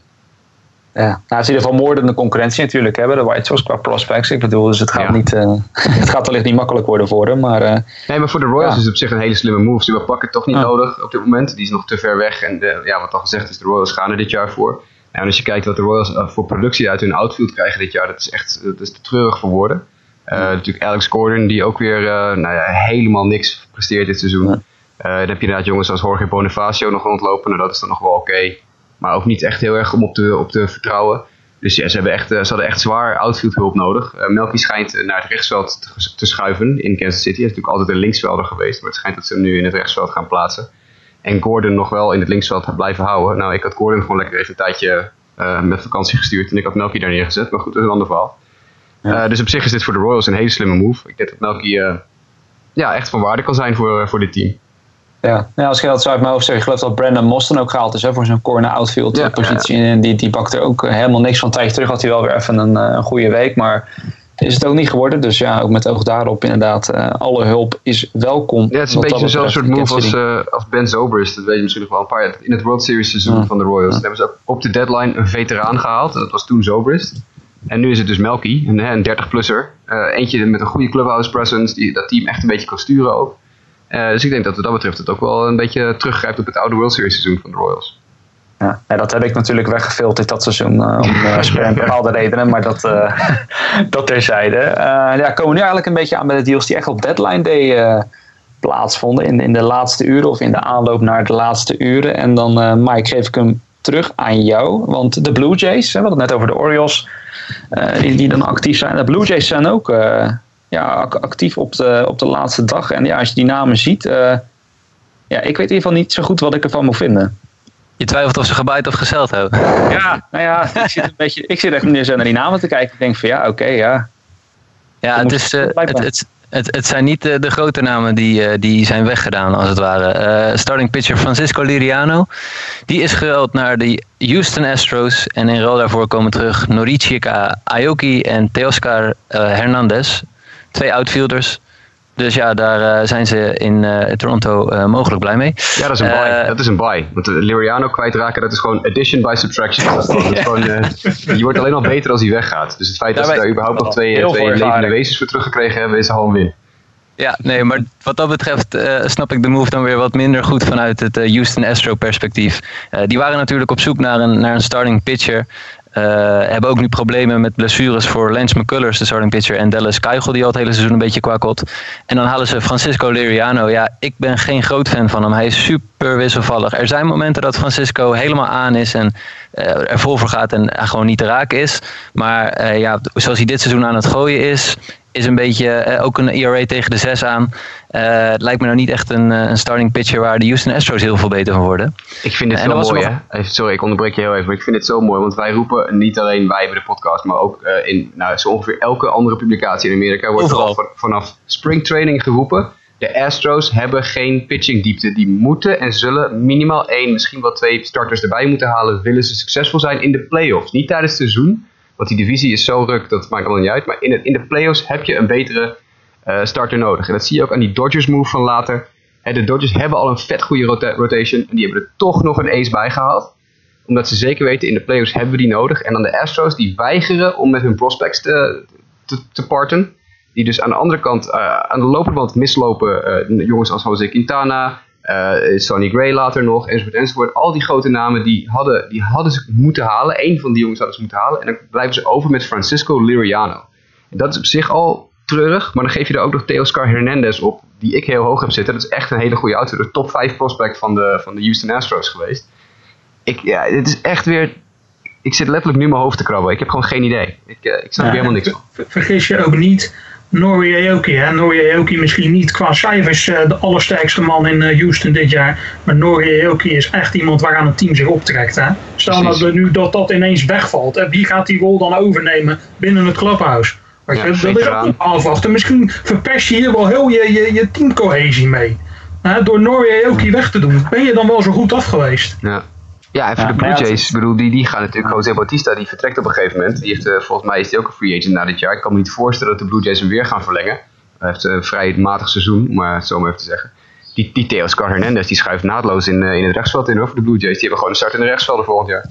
Ja, nou, het is in ieder geval moordende concurrentie natuurlijk hebben, de White Sox qua prospects. Ik bedoel, dus het gaat, ja. niet, het gaat wellicht niet makkelijk worden voor hem. Maar, nee, maar voor de Royals ja. is het op zich een hele slimme move. Ze hebben plakken toch niet nodig op dit moment. Die is nog te ver weg. En de, ja, wat al gezegd is, de Royals gaan er dit jaar voor. En als je kijkt wat de Royals voor productie uit hun outfield krijgen dit jaar, dat is echt dat is te treurig voor woorden. Uh, natuurlijk Alex Gordon, die ook weer uh, nou ja, helemaal niks presteert dit seizoen. Uh, dan heb je inderdaad jongens als Jorge Bonifacio nog rondlopen. Nou, dat is dan nog wel oké. Maar ook niet echt heel erg om op te, op te vertrouwen. Dus ja, ze, hebben echt, ze hadden echt zwaar outfield hulp nodig. Melky schijnt naar het rechtsveld te, te, schuiven in Kansas City. Hij is natuurlijk altijd een linksvelder geweest. Maar het schijnt dat ze hem nu in het rechtsveld gaan plaatsen. En Gordon nog wel in het linksveld blijven houden. Nou, ik had Gordon gewoon lekker even een tijdje met vakantie gestuurd. En ik had Melky daar neergezet. Maar goed, dat is een ander verhaal. Ja. Uh, dus op zich is dit voor de Royals een hele slimme move. Ik denk dat Melky uh, ja, echt van waarde kan zijn voor, voor dit team. Ja. ja, als je dat zo uit mijn hoofd zeg, ik geloof dat Brandon Moston ook gehaald is hè, voor zijn corner outfield ja, positie. En die, die bakte ook helemaal niks van. Tijd terug had hij wel weer even een, een goede week. Maar is het ook niet geworden. Dus ja, ook met oog daarop inderdaad. Uh, alle hulp is welkom. Ja, het is een beetje zo'n soort move als, uh, als Ben Zobrist. Dat weet je misschien nog wel een paar jaar. In het World Series seizoen ja. van de Royals. Ja. hebben ze op de deadline een veteraan gehaald. Dat was toen Zobrist. En nu is het dus Melky, een, een 30-plusser. Uh, eentje met een goede clubhouse presence, die dat team echt een beetje kan sturen ook. Uh, dus ik denk dat wat dat betreft het ook wel een beetje teruggrijpt op het oude World Series seizoen van de Royals. Ja, dat heb ik natuurlijk weggefilterd dat seizoen uh, om uh, bepaalde redenen, maar dat, dat terzijde. ja, komen we nu eigenlijk een beetje aan bij de deals die echt op deadline day plaatsvonden in, in de laatste uren of in de aanloop naar de laatste uren. En dan, Mike, geef ik hem terug aan jou, want de Blue Jays, we hadden het net over de Orioles, die, die dan actief zijn. De Blue Jays zijn ook ja, actief op de, op de laatste dag. En ja, als je die namen ziet, ja, ik weet in ieder geval niet zo goed wat ik ervan moet vinden. Je twijfelt of ze gebaaid of gezeld hebben. Ja, nou ja, ik zit, een beetje, ik zit echt meer zo naar die namen te kijken. Ik denk van ja, oké, ja. Ja, het, is, het, het, het, het, zijn niet de, de grote namen die, uh, die zijn weggedaan, als het ware. Uh, starting pitcher Francisco Liriano. Die is geruild naar de Houston Astros. En in ruil daarvoor komen terug Norichika Aoki en Teoscar Hernandez. Twee outfielders. Dus ja, daar uh, zijn ze in uh, Toronto uh, mogelijk blij mee. Ja, dat is een buy. dat is een buy. Want Liriano kwijtraken, dat is gewoon addition by subtraction. Dat is gewoon, je wordt alleen al beter als hij weggaat. Dus het feit dat ze daar überhaupt nog twee, twee levende wezens voor teruggekregen hebben, is al een win. Ja, nee, maar wat dat betreft snap ik de move dan weer wat minder goed vanuit het Houston Astro perspectief. die waren natuurlijk op zoek naar een, naar een starting pitcher. Uh, hebben ook nu problemen met blessures voor Lance McCullers, de starting pitcher, en Dallas Keuchel, die al het hele seizoen een beetje kwakkelt. En dan halen ze Francisco Liriano. Ja, ik ben geen groot fan van hem. Hij is super wisselvallig. Er zijn momenten dat Francisco helemaal aan is en uh, er vol voor gaat en gewoon niet te raken is. Maar uh, ja, zoals hij dit seizoen aan het gooien is, is een beetje uh, ook een ERA tegen de 6 aan. Uh, het lijkt me nou niet echt een, uh, een starting pitcher waar de Houston Astros heel veel beter van worden. Ik vind het zo mooi, hè? Sorry, ik onderbreek je heel even, maar ik vind het zo mooi. Want wij roepen, niet alleen wij bij de podcast, maar ook in nou, zo ongeveer elke andere publicatie in Amerika wordt er al vanaf springtraining geroepen. De Astros hebben geen pitching diepte. Die moeten en zullen minimaal één, misschien wel twee starters erbij moeten halen. Willen ze succesvol zijn in de playoffs. Niet tijdens het seizoen, want die divisie is zo ruk, dat maakt allemaal niet uit. Maar in, het, in de playoffs heb je een betere uh, starter nodig. En dat zie je ook aan die Dodgers move van later. De Dodgers hebben al een vet goede rota rotation. En die hebben er toch nog een ace bij gehaald. Omdat ze zeker weten, in de playoffs hebben we die nodig. En dan de Astros, die weigeren om met hun prospects te, te, te parten. Die dus aan de andere kant, uh, aan de lopende band mislopen. Uh, jongens als Jose Quintana, uh, Sonny Gray later nog, enzovoort, enzovoort. Al die grote namen, die hadden, die hadden ze moeten halen. Eén van die jongens hadden ze moeten halen. En dan blijven ze over met Francisco Liriano. En dat is op zich al treurig, maar dan geef je er ook nog Teoscar Hernandez op, die ik heel hoog heb zitten. Dat is echt een hele goede auto. De top 5 prospect van de, van de Houston Astros geweest. Ik, ja, het is echt weer... Ik zit letterlijk nu mijn hoofd te krabben. Ik heb gewoon geen idee. Ik, uh, ik snap ja, helemaal niks van. Vergis je ook niet Norrie Aoki. Hè? Norrie Aoki misschien niet qua cijfers uh, de allersterkste man in uh, Houston dit jaar. Maar Norrie Aoki is echt iemand waaraan het team zich optrekt. Hè? Stel dat nou nu dat dat ineens wegvalt. Hè? Wie gaat die rol dan overnemen binnen het clubhouse? Ja, dat is ook afwachten. Misschien verpest je hier wel heel je, je, je teamcohesie mee. Hè? Door Norrie Aoki weg te doen. Ben je dan wel zo goed af geweest? Ja. Ja, en voor de Blue Jays, bedoel, die, die gaan natuurlijk, Jose Bautista, die vertrekt op een gegeven moment. Die heeft, uh, volgens mij is hij ook een free agent na dit jaar. Ik kan me niet voorstellen dat de Blue Jays hem weer gaan verlengen. Hij heeft een vrij matig seizoen, om het zo maar even te zeggen. Die, die Teoscar Hernandez, die schuift naadloos in, uh, in het rechtsveld in hoor, voor de Blue Jays. Die hebben gewoon een start in de rechtsvelden volgend jaar.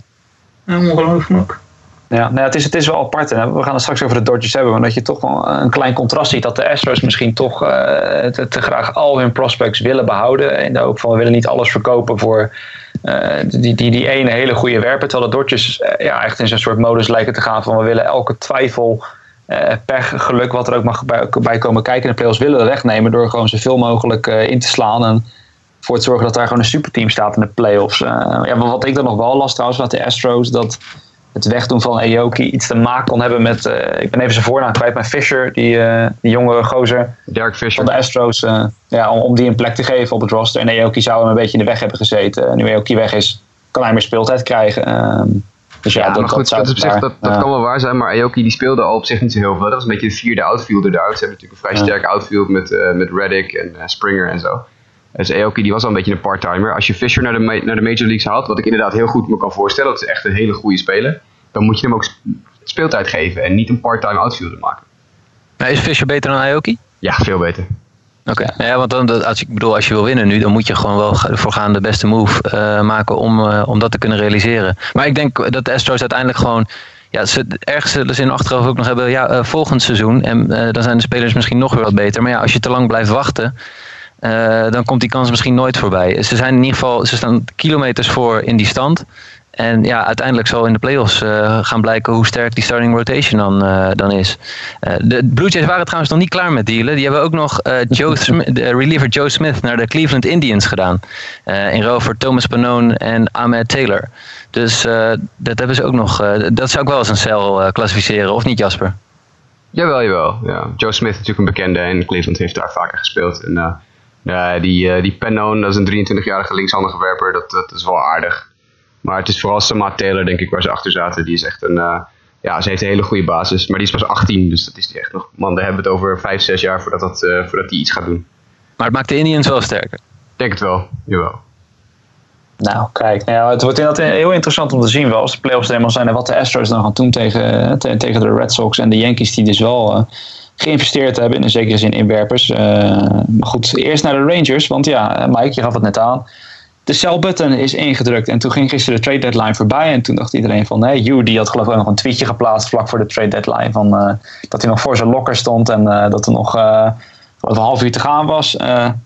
Ja, ongelooflijk. Ja, nou ja, het, is, het is wel apart. Hè. We gaan het straks over de Dodgers hebben. Maar dat je toch wel een klein contrast ziet. Dat de Astros misschien toch uh, te, te, graag al hun prospects willen behouden. In de hoop van we willen niet alles verkopen voor die, die, die ene hele goede werper. Terwijl de Dodgers uh, ja, echt in zo'n soort modus lijken te gaan van we willen elke twijfel, pech, geluk, wat er ook mag bij, komen kijken in de playoffs willen we wegnemen. Door gewoon zoveel mogelijk in te slaan. En voor te zorgen dat daar gewoon een superteam staat in de playoffs. ja, wat ik dan nog wel last trouwens met de Astros. Dat het wegdoen van Aoki iets te maken kon hebben met, uh, ik ben even zijn voornaam kwijt, maar Fisher, die, uh, die jonge gozer Derek Fisher. van de Astros, uh, ja, om, om, die een plek te geven op het roster. En Aoki zou hem een beetje in de weg hebben gezeten. En nu Aoki weg is, kan hij meer speeltijd krijgen. Ehm, dus ja, ja dat, maar goed, dat, op zich, dat, dat kan wel waar zijn, maar Aoki die speelde al op zich niet zo heel veel. Dat was een beetje de vierde outfielder daar. Ze hebben natuurlijk een vrij sterk outfield met, met Reddick en Springer en zo. Dus Aoki die was al een beetje een part-timer. Als je Fisher naar de, naar de Major Leagues haalt, wat ik inderdaad heel goed me kan voorstellen, dat is echt een hele goede speler dan moet je hem ook speeltijd geven en niet een part-time outfielder maken. Maar is Fisher beter dan Aoki? Ja, veel beter. Oké, ja, want dan, als, ik bedoel, als je wil winnen nu, dan moet je gewoon wel voorgaan de beste move uh, maken om, uh, om dat te kunnen realiseren. Maar ik denk dat de Astros uiteindelijk gewoon ja, ze, ergens zullen ze in achterhoofd ook nog hebben, ja, uh, volgend seizoen. En uh, dan zijn de spelers misschien nog weer wat beter. Maar ja, als je te lang blijft wachten, dan komt die kans misschien nooit voorbij. Ze zijn in ieder geval, ze staan kilometers voor in die stand. En ja, uiteindelijk zal in de playoffs uh, gaan blijken hoe sterk die starting rotation dan, uh, dan is. Uh, de Blue Jays waren trouwens nog niet klaar met dealen. Die hebben ook nog Joe Smith, reliever Joe Smith naar de Cleveland Indians gedaan. in ruil voor Thomas Pannone en Ahmed Taylor. Dus dat hebben ze ook nog. dat zou ik wel als een cel klassificeren, of niet Jasper? Jawel, jawel. Ja. Joe Smith is natuurlijk een bekende en Cleveland heeft daar vaker gespeeld. En, ja, die, die Pannone, dat is een 23-jarige linkshandige werper, dat, dat is wel aardig. Maar het is vooral Samad Taylor, denk ik, waar ze achter zaten. Die is echt een. Uh, ja, ze heeft een hele goede basis. Maar die is pas 18, dus dat is die echt nog. Man, daar hebben we het over 5, 6 jaar voordat, dat, uh, voordat die iets gaat doen. Maar het maakt de Indians wel sterker. Denk het wel, jawel. Nou, kijk, nou ja, het wordt inderdaad heel interessant om te zien wel als de playoffs er helemaal zijn en wat de Astros dan gaan doen tegen, tegen de Red Sox en de Yankees die dus wel uh, geïnvesteerd hebben in een zekere zin inwerpers. Uh, maar goed, eerst naar de Rangers, want ja, Mike, je gaf het net aan de sell button is ingedrukt. En toen ging gisteren de trade deadline voorbij. En toen dacht iedereen van, nee, Hugh die had geloof ik nog een tweetje geplaatst vlak voor de trade deadline. Van, uh, dat hij nog voor zijn locker stond en dat er nog uh, een half uur te gaan was.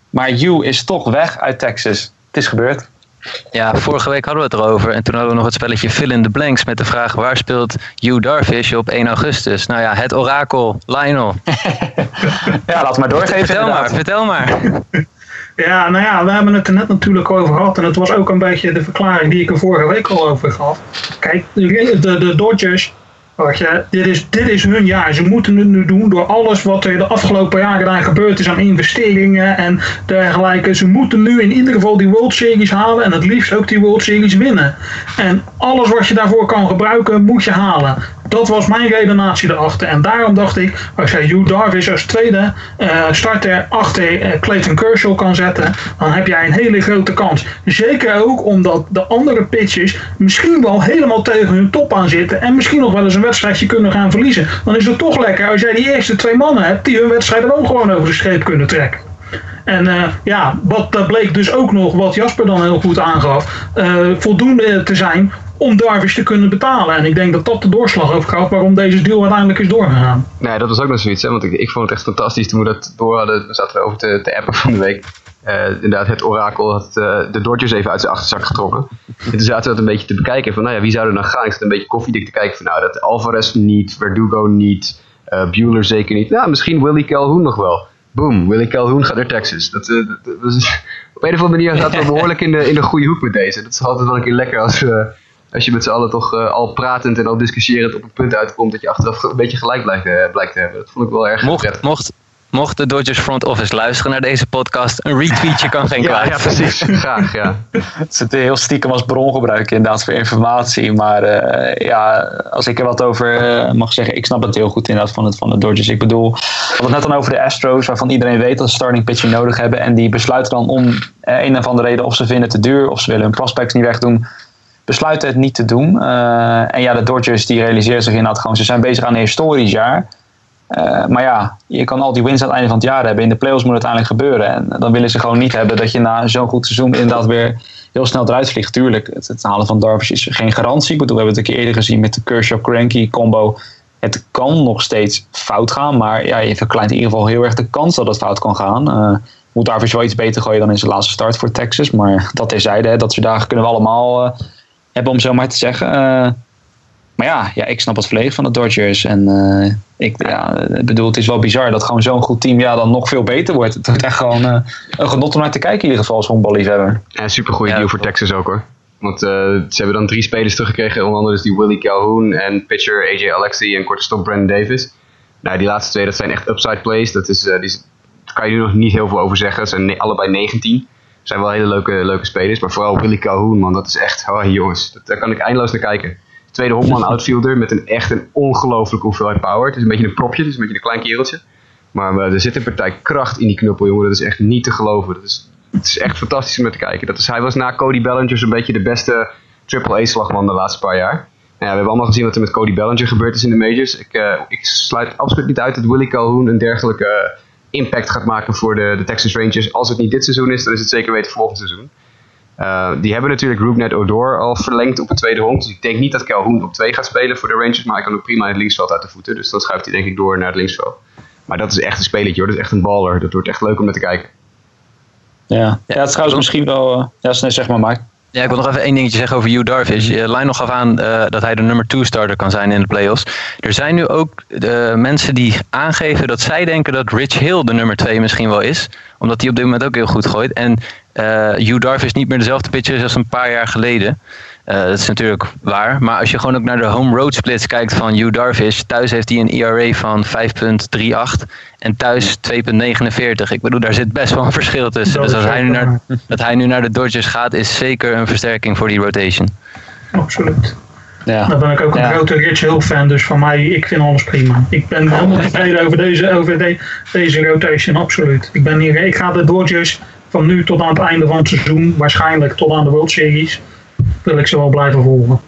maar Hugh is toch weg uit Texas. Het is gebeurd. Ja, vorige week hadden we het erover. En toen hadden we nog het spelletje Fill in the Blanks met de vraag waar speelt Hugh Darvish op 1 augustus? Nou ja, het orakel, Lionel. ja, laat maar doorgeven. Vertel inderdaad. maar, vertel maar. Ja, nou ja, we hebben het er net natuurlijk over gehad. En het was ook een beetje de verklaring die ik er vorige week al over gaf. Kijk, de, de Dodgers, dit, is, dit is hun jaar. Ze moeten het nu doen door alles wat er de afgelopen jaren daar gebeurd is aan investeringen en dergelijke. Ze moeten nu in ieder geval die World Series halen en het liefst ook die World Series winnen. En alles wat je daarvoor kan gebruiken, moet je halen. Dat was mijn redenatie erachter. En daarom dacht ik, als jij Hugh Darvish als tweede uh, starter achter uh, Clayton Kershaw kan zetten, dan heb jij een hele grote kans. Zeker ook omdat de andere pitchers misschien wel helemaal tegen hun top aan zitten en misschien nog wel eens een wedstrijdje kunnen gaan verliezen. Dan is het toch lekker als jij die eerste twee mannen hebt die hun wedstrijden ook gewoon over de streep kunnen trekken. En uh, ja, wat bleek dus ook nog, wat Jasper dan heel goed aangaf, voldoende te zijn om Darvish te kunnen betalen. En ik denk dat dat de doorslag heeft gehad waarom deze deal uiteindelijk is doorgegaan. Nee, dat was ook nog zoiets, hè? want ik, ik vond het echt fantastisch toen we dat door hadden. We zaten erover te, appen van de week. Uh, inderdaad, het orakel had uh, de Dodgers even uit zijn achterzak getrokken. En toen zaten we dat een beetje te bekijken van, nou ja, wie zou er dan gaan? Ik zat een beetje koffiedik te kijken van, nou, dat Alvarez niet, Verdugo niet, uh, Bueller zeker niet. Nou, misschien Willie Calhoun nog wel. Boom, Willie Calhoun gaat naar Texas. Dat was, op een of andere manier zaten we behoorlijk in de, in de goede hoek met deze. Dat is altijd wel een keer lekker als we als je met z'n allen toch uh, al pratend en al discussiërend op een punt uitkomt dat je achteraf een beetje gelijk blijkt, uh, blijkt te hebben. Dat vond ik wel erg mocht, prettig. Mocht, mocht de Dodgers front office luisteren naar deze podcast, een retweetje kan geen kwaad. ja, ja, precies. Graag, ja. Het zit heel stiekem als bron gebruiken inderdaad voor informatie. Maar uh, ja, als ik er wat over mag zeggen, ik snap het heel goed inderdaad van, het, van de Dodgers. Ik bedoel, we hadden het net dan over de Astros, waarvan iedereen weet dat ze starting pitching nodig hebben. En die besluiten dan om een of andere reden of ze vinden het te duur, of ze willen hun prospects niet wegdoen besluiten het niet te doen. Uh, en ja, de Dodgers die realiseren zich inderdaad gewoon, ze zijn bezig aan een historisch jaar. Uh, maar ja, je kan al die wins aan het einde van het jaar hebben. In de playoffs moet het uiteindelijk gebeuren. En dan willen ze gewoon niet hebben dat je na zo'n goed seizoen inderdaad weer heel snel eruit vliegt. Tuurlijk, het, halen van Darvish is geen garantie. Ik bedoel, we hebben het een keer eerder gezien met de Kershaw-Cranky combo. Het kan nog steeds fout gaan, maar ja, je verkleint in ieder geval heel erg de kans dat het fout kan gaan. Uh, moet Darvish wel iets beter gooien dan in zijn laatste start voor Texas. Maar dat terzijde, hè, dat soort dagen kunnen we allemaal hebben, om zo maar te zeggen. Uh, maar ja, ja, ik snap het volledig van de Dodgers. En uh, ik ja, bedoel, het is wel bizar dat gewoon zo'n goed team ja, dan nog veel beter wordt. Het wordt echt gewoon uh, een genot om naar te kijken in ieder geval als honkballiefhebber. Ja, supergoeie ja, deal voor Texas ook hoor. Want uh, ze hebben dan drie spelers teruggekregen. Onder andere dus die Willie Calhoun en pitcher AJ Alexi en korte stop Brandon Davis. Nou, die laatste twee dat zijn echt upside plays. Dat is, die, daar kan je nu nog niet heel veel over zeggen. Ze zijn allebei 19 zijn wel hele leuke, leuke spelers. Maar vooral Willie Calhoun, man, dat is echt, oh jongens, dat, daar kan ik eindeloos naar kijken. Tweede Hopman outfielder met een echt een ongelooflijke hoeveelheid power. Het is een beetje een propje, het is een beetje een klein kereltje. Maar uh, er zit een partij kracht in die knuppel, jongen. Dat is echt niet te geloven. Dat is, het is echt fantastisch om naar te kijken. Dat is, hij was na Cody Bellinger zo'n beetje de beste triple-A-slagman de laatste paar jaar. Nou ja, we hebben allemaal gezien wat er met Cody Bellinger gebeurd is in de majors. Ik, uh, ik sluit absoluut niet uit dat Willie Calhoun een dergelijke uh, impact gaat maken voor de, de Texas Rangers. Als het niet dit seizoen is, dan is het zeker weten volgend seizoen. Uh, die hebben natuurlijk Rougned Odor al verlengd op het tweede honk. Dus ik denk niet dat Calhoun op twee gaat spelen voor de Rangers. Maar hij kan ook prima in het linksveld uit de voeten. Dus dan schuift hij denk ik door naar het linksveld. Maar dat is echt een spelletje hoor. Dat is echt een baller. Dat wordt echt leuk om naar te kijken. Ja, ja het is trouwens misschien wel... Uh, ja, zeg maar, Mike. Ja, ik wil nog even één dingetje zeggen over Hugh Darvish. Uh, Lionel gaf aan uh, dat hij de nummer 2 starter kan zijn in de playoffs. Er zijn nu ook uh, mensen die aangeven dat zij denken dat Rich Hill de nummer 2 misschien wel is. Omdat hij op dit moment ook heel goed gooit. En Hugh Darvish niet meer dezelfde pitcher is als een paar jaar geleden. Uh, dat is natuurlijk waar. Maar als je gewoon ook naar de home road splits kijkt van Hugh Darvish. Thuis heeft hij een ERA van 5,38 en thuis 2,49. Ik bedoel, daar zit best wel een verschil tussen. Dus als hij, nu naar, dat hij nu naar de Dodgers gaat, is zeker een versterking voor die rotation. Absoluut. Ja. Dan ben ik ook een ja. grote Rich Hill fan, dus van mij, ik vind alles prima. Ik ben helemaal tevreden over deze, over de, deze rotation, absoluut. Ik, ben hier, ik ga de Dodgers van nu tot aan het einde van het seizoen, waarschijnlijk tot aan de World Series, wil ik ze wel blijven volgen.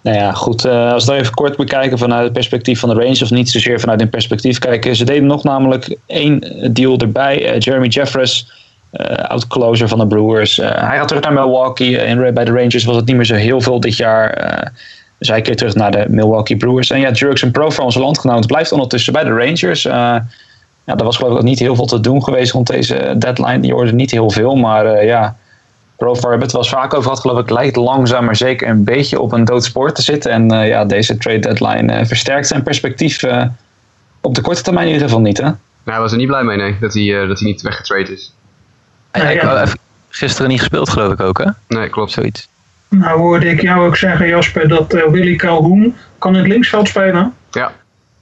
Nou ja, goed. Uh, als we even kort bekijken vanuit het perspectief van de Rangers, of niet zozeer vanuit een perspectief kijken. Ze deden nog namelijk één deal erbij. Uh, Jeremy Jeffress, uh, oud-closer van de Brewers. hij gaat terug naar Milwaukee. En bij de Rangers was het niet meer zo heel veel dit jaar. dus hij keert terug naar de Milwaukee Brewers. En ja, Jurgen Pro van onze landgenoot blijft ondertussen bij de Rangers. ja, er was geloof ik niet heel veel te doen geweest rond deze deadline. Die hoorde niet heel veel, maar ja Pro hebben het wel eens vaak over gehad, geloof ik, lijkt langzaam maar zeker een beetje op een doodspoor te zitten. En uh, ja, deze trade deadline uh, versterkt zijn perspectief uh, op de korte termijn in ieder geval niet. Hè? Nou, hij was er niet blij mee, nee, dat hij, dat hij niet weggetrade is. Ja, ja. Gisteren niet gespeeld, geloof ik ook, hè? Nee, klopt. Zoiets. Nou hoorde ik jou ook zeggen, Jasper, dat Willy Calhoun kan in het linksveld spelen. Ja.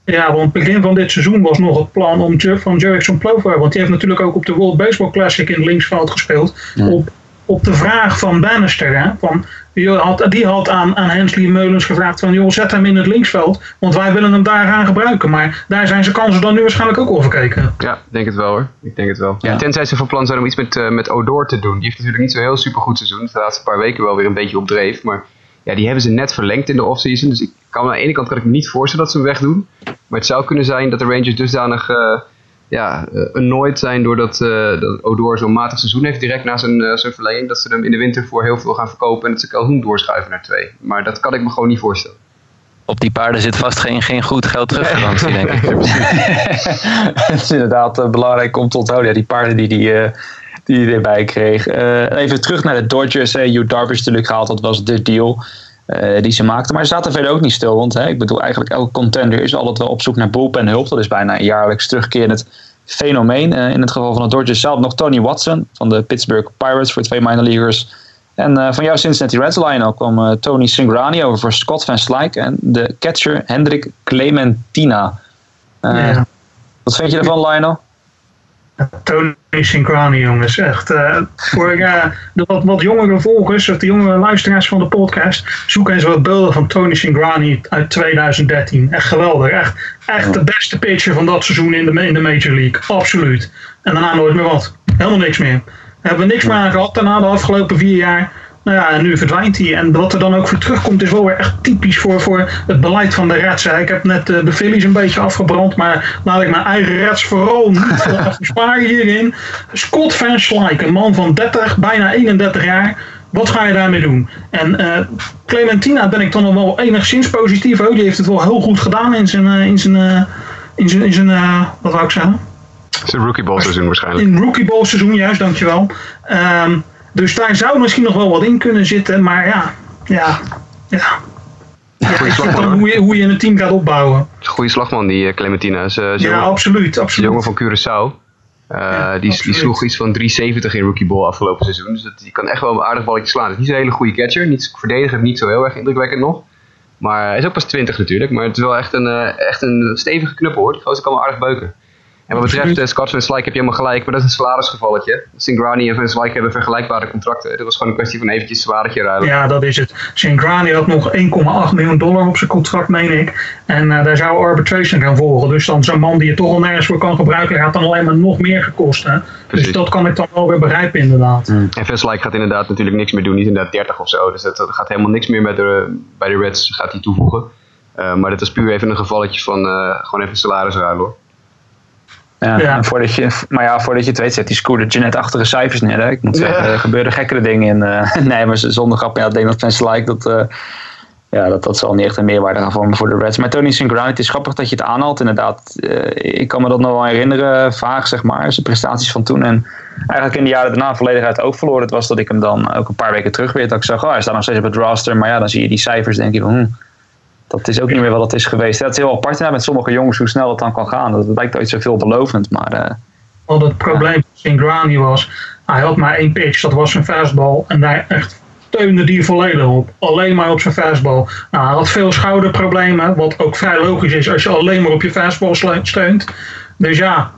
Ja, want begin van dit seizoen was nog het plan om van Jerickson Plover, want die heeft natuurlijk ook op de World Baseball Classic in het linksveld gespeeld, op op de vraag van Bannister. Hè, van, die had, die had aan, aan Hensley Meulens gevraagd van joh, zet hem in het linksveld, want wij willen hem daar gaan gebruiken. Maar daar zijn zijn kansen dan nu waarschijnlijk ook over gekeken. Ja, denk het wel hoor. Ik denk het wel. Ja. Tenzij ze van plan zijn om iets met, uh, met Odor te doen. Die heeft natuurlijk niet zo heel super goed seizoen. De laatste paar weken wel weer een beetje op dreef. Maar ja, die hebben ze net verlengd in de offseason. Dus ik kan, aan de ene kant kan ik me niet voorstellen dat ze hem wegdoen. Maar het zou kunnen zijn dat de Rangers dusdanig... Uh, ja, uh, annoyed zijn doordat uh, dat Odor zo'n matig seizoen heeft direct na zijn, uh, zijn verlenging. Dat ze hem in de winter voor heel veel gaan verkopen en dat ze Calhoun doorschuiven naar twee. Maar dat kan ik me gewoon niet voorstellen. Op die paarden zit vast geen, geen goed geld teruggarantie, denk ik. Het is inderdaad belangrijk om te onthouden. Ja, die paarden die, die, die hij erbij kreeg. even terug naar de Dodgers. Hugh Darvish natuurlijk gehaald, dat was de deal. Uh, die ze maakten. Maar ze zaten verder ook niet stil. Want hè, ik bedoel, eigenlijk elke contender is altijd wel op zoek naar en hulp. Dat is bijna een jaarlijks terugkerend fenomeen. Uh, in het geval van de Dodgers zelf nog Tony Watson van de Pittsburgh Pirates voor twee minor leaguers. En uh, van jouw Cincinnati Reds line kwam Tony Singrani over voor Scott Van Slyke en de catcher Hendrik Clementina. Yeah. Wat vind je ervan, Lionel? Tony Synchrony, jongens. Echt. Uh, voor uh, de wat, wat jongere volgers, of de jongere luisteraars van de podcast, zoek eens wat beelden van Tony Synchrony uit 2013. Echt geweldig. Echt, echt de beste pitcher van dat seizoen in de, in de Major League. Absoluut. En daarna nooit meer wat. Helemaal niks meer. Daar hebben we niks meer aan gehad daarna de afgelopen vier jaar. Nou ja, en nu verdwijnt hij. En wat er dan ook voor terugkomt is wel weer echt typisch voor, voor het beleid van de Reds. Ik heb net de Phillies een beetje afgebrand, maar laat ik mijn eigen Reds vooral niet sparen hierin. Scott Van Slyke, een man van 30, bijna 31 jaar. Wat ga je daarmee doen? En uh, Clementina ben ik dan nog wel enigszins positief. Die heeft het wel heel goed gedaan in zijn, uh, in zijn, in zijn, in zijn wat wou ik zeggen? Zijn rookie ball seizoen waarschijnlijk. In rookie ball seizoen, juist, dankjewel. Um, dus daar zou misschien nog wel wat in kunnen zitten, maar ja, ja, ja. ja dan hoe, je, hoe je een team gaat opbouwen. Goede slagman, die eh, Clementina. Is, uh, ja, absoluut, absoluut. jongen van Curaçao. Uh, die, die, sloeg iets van 370 in rookie ball afgelopen seizoen. Dus die kan echt wel een aardig balletje slaan. Het is niet zo'n hele goede catcher. Niet, verdediger niet zo heel erg indrukwekkend nog. Maar hij is ook pas 20 natuurlijk. Maar het is wel echt een, uh, echt een stevige knuppel hoor. Die gozer kan wel aardig beuken. En wat betreft uh, Scott van Slyke heb je helemaal gelijk, maar dat is een salarisgevalletje. Singrani en Van Slyke hebben vergelijkbare contracten. Dat was gewoon een kwestie van eventjes salarisje ruilen. Ja, dat is het. Singrani had nog 1,8 miljoen dollar op zijn contract, meen ik. En uh, daar zou arbitration gaan volgen. Dus dan zo'n man die je toch al nergens voor kan gebruiken, gaat dan alleen maar nog meer gekost. Dus dat kan ik dan wel weer begrijpen, inderdaad. Mm. En Van Slyke gaat inderdaad natuurlijk niks meer doen, niet inderdaad 30 of zo. Dus dat, dat gaat helemaal niks meer met de, bij de Reds gaat hij toevoegen. Uh, maar dat is puur even een gevalletje van gewoon even salaris ruilen hoor. Ja, Voordat je, maar ja, voordat je het weet, zet die scooter Jeanette-achtige cijfers neer. Hè? Ik moet zeggen, er gebeuren gekkere dingen in. Uh, nee, maar zonder grap, ja, ik denk dat mensen like dat. Uh, ja, dat, dat zal niet echt een meerwaarde gaan vormen voor de Reds. Maar Tony Singrani, het is grappig dat je het aanhaalt inderdaad. Uh, ik kan me dat nog wel herinneren, vaag zeg maar, zijn prestaties van toen. En eigenlijk in de jaren daarna volledig uit het oog verloren. Het was dat ik hem dan ook een paar weken terug weer, dat ik zag, oh, hij staat nog steeds op het roster. Maar ja, dan zie je die cijfers, denk je van, hm, dat is ook niet meer wat het is geweest. Ja, het is heel apart ja, met sommige jongens hoe snel het dan kan gaan. Dat lijkt ooit zo veelbelovend, maar... Uh, Al het probleem van Singrani was, hij had maar één pitch, dat was zijn fastball. En daar echt steunde die volledig op. Alleen maar op zijn fastball. Nou, hij had veel schouderproblemen, wat ook vrij logisch is als je alleen maar op je fastball steunt. Dus ja,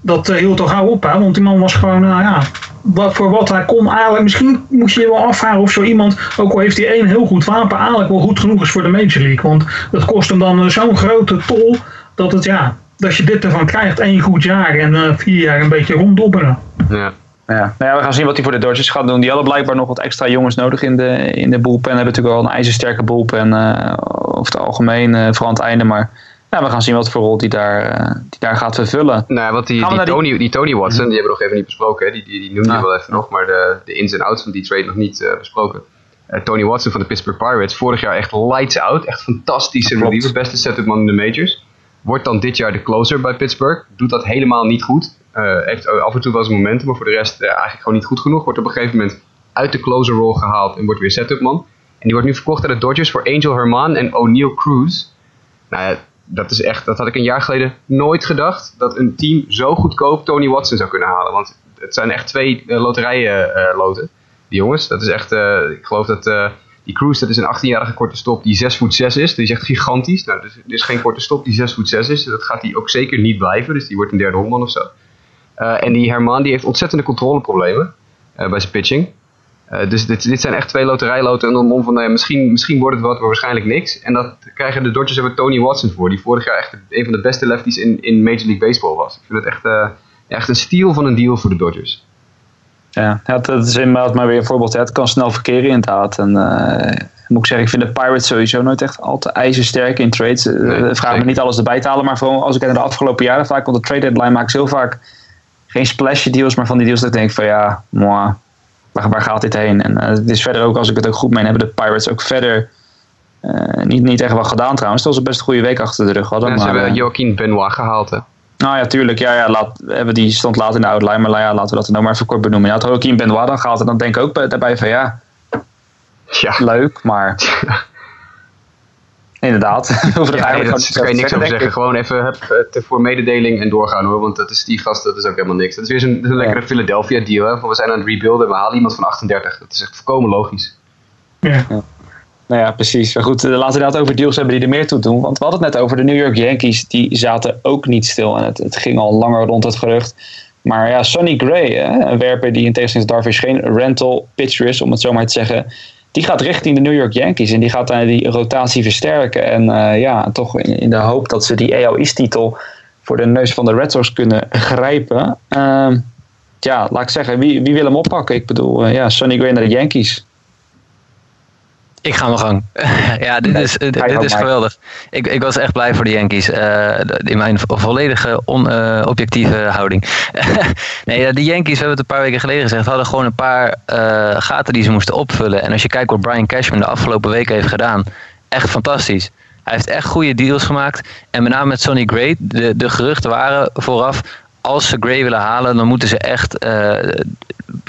dat uh, hield toch gauw op, hè? want die man was gewoon, nou ja, wat, voor wat hij kon eigenlijk. Misschien moet je je wel afvragen of zo iemand, ook al heeft hij één heel goed wapen, eigenlijk wel goed genoeg is voor de Major League. Want dat kost hem dan uh, zo'n grote tol dat het, ja, dat je dit ervan krijgt, één goed jaar en uh, vier jaar een beetje ronddobberen. Ja. Ja. Nou ja, we gaan zien wat hij voor de Dodgers gaat doen. Die hadden blijkbaar nog wat extra jongens nodig in de, in de bullpen. Hebben natuurlijk wel een ijzersterke bullpen uh, over het algemeen, uh, vooral aan het einde. Maar ja, we gaan zien wat voor rol die daar, uh, die daar gaat vervullen. Nou wat die, die, Tony, die Tony Watson, die hebben we nog even niet besproken. Hè? Die, die, die noemde je wel even nog, maar de, de ins en outs van die trade nog niet besproken. Tony Watson van de Pittsburgh Pirates, vorig jaar echt lights out. Echt fantastische reliever, beste setup man in de majors. Wordt dan dit jaar de closer bij Pittsburgh. Doet dat helemaal niet goed. Uh, heeft af en toe wel zijn momenten, maar voor de rest eigenlijk gewoon niet goed genoeg. Wordt op een gegeven moment uit de closer role gehaald en wordt weer setup man. En die wordt nu verkocht aan de Dodgers voor Angel Herman en O'Neill Cruz. Nou ja, dat is echt, dat had ik een jaar geleden nooit gedacht. Dat een team zo goedkoop Tony Watson zou kunnen halen. Want het zijn echt twee uh, loterijen loten. Die jongens, dat is echt, ik geloof dat die Cruz, dat is een 18-jarige korte stop die 6 voet 6 is. Die is echt gigantisch. Nou, dus, er is geen korte stop die 6 voet 6 is. Dat gaat hij ook zeker niet blijven. Dus die wordt een derde hondman of zo. En die Herman die heeft ontzettende controleproblemen bij zijn pitching. Uh, dus dit, dit, zijn echt twee loterijloten. En dan om van, misschien, misschien wordt het wat, maar waarschijnlijk niks. En dat krijgen de Dodgers hebben Tony Watson voor. Die vorig jaar echt een van de beste lefties in, in Major League Baseball was. Ik vind het echt, echt een steal van een deal voor de Dodgers. Ja, dat is inderdaad maar weer een voorbeeld. Het kan snel verkeren inderdaad. En moet ik zeggen, ik vind de Pirates sowieso nooit echt al te ijzersterk in trades. Nee, vraag me niet alles erbij te halen, maar vooral als ik naar de afgelopen jaren vaak, want de trade deadline maak ik heel vaak geen splash deals, maar van die deals dat ik denk van ja, moi, waar, waar gaat dit heen? En uh, het is verder ook, als ik het ook goed meen, hebben de Pirates ook verder uh, niet, niet echt wat gedaan trouwens. Dat was een best een goede week achter de rug hadden. Ja, maar, ze hebben Joaquin Benoit gehaald hè? Nou ja, tuurlijk. Ja, ja, laat, hebben die stond laat in de outline, maar ja, laten we dat nou maar even kort benoemen. Ja, had Joaquin Benoit dan gehaald en dan denk ik ook daarbij van ja, ja. leuk, maar Inderdaad. Over ja, eigenlijk daar kan je niks over zeggen. Gewoon even het voor mededeling en doorgaan hoor. Want dat is die gast, dat is ook helemaal niks. Dat is weer zo'n een lekkere Philadelphia deal. Hè? We zijn aan het rebuilden, we halen iemand van 38. Dat is echt volkomen logisch. Ja. ja. Nou ja, precies. Maar goed, laten we inderdaad over deals hebben die er meer toe doen. Want we hadden het net over de New York Yankees. Die zaten ook niet stil. En het, het ging al langer rond het gerucht. Maar ja, Sonny Gray, hè, een werper die in tegenstelling tot Darvish geen rental pitcher is, om het zo maar te zeggen die gaat richting de New York Yankees en die gaat daar die rotatie versterken. En uh, ja, toch in, de hoop dat ze die AL East-titel voor de neus van de Red Sox kunnen grijpen. Uh, ja, laat ik zeggen, wie, wie wil hem oppakken? Ik bedoel, uh, ja, Sonny Gray naar de Yankees. Ik ga mijn gang. ja, dit is, dit, is geweldig. Ik, ik was echt blij voor de Yankees. Uh, in mijn volledige on-objectieve uh, houding. nee, de Yankees, we hebben het een paar weken geleden gezegd, hadden gewoon een paar uh, gaten die ze moesten opvullen. En als je kijkt wat Brian Cashman de afgelopen weken heeft gedaan, echt fantastisch. Hij heeft echt goede deals gemaakt. En met name met Sonny Gray, de, de geruchten waren vooraf, als ze Gray willen halen, dan moeten ze echt uh,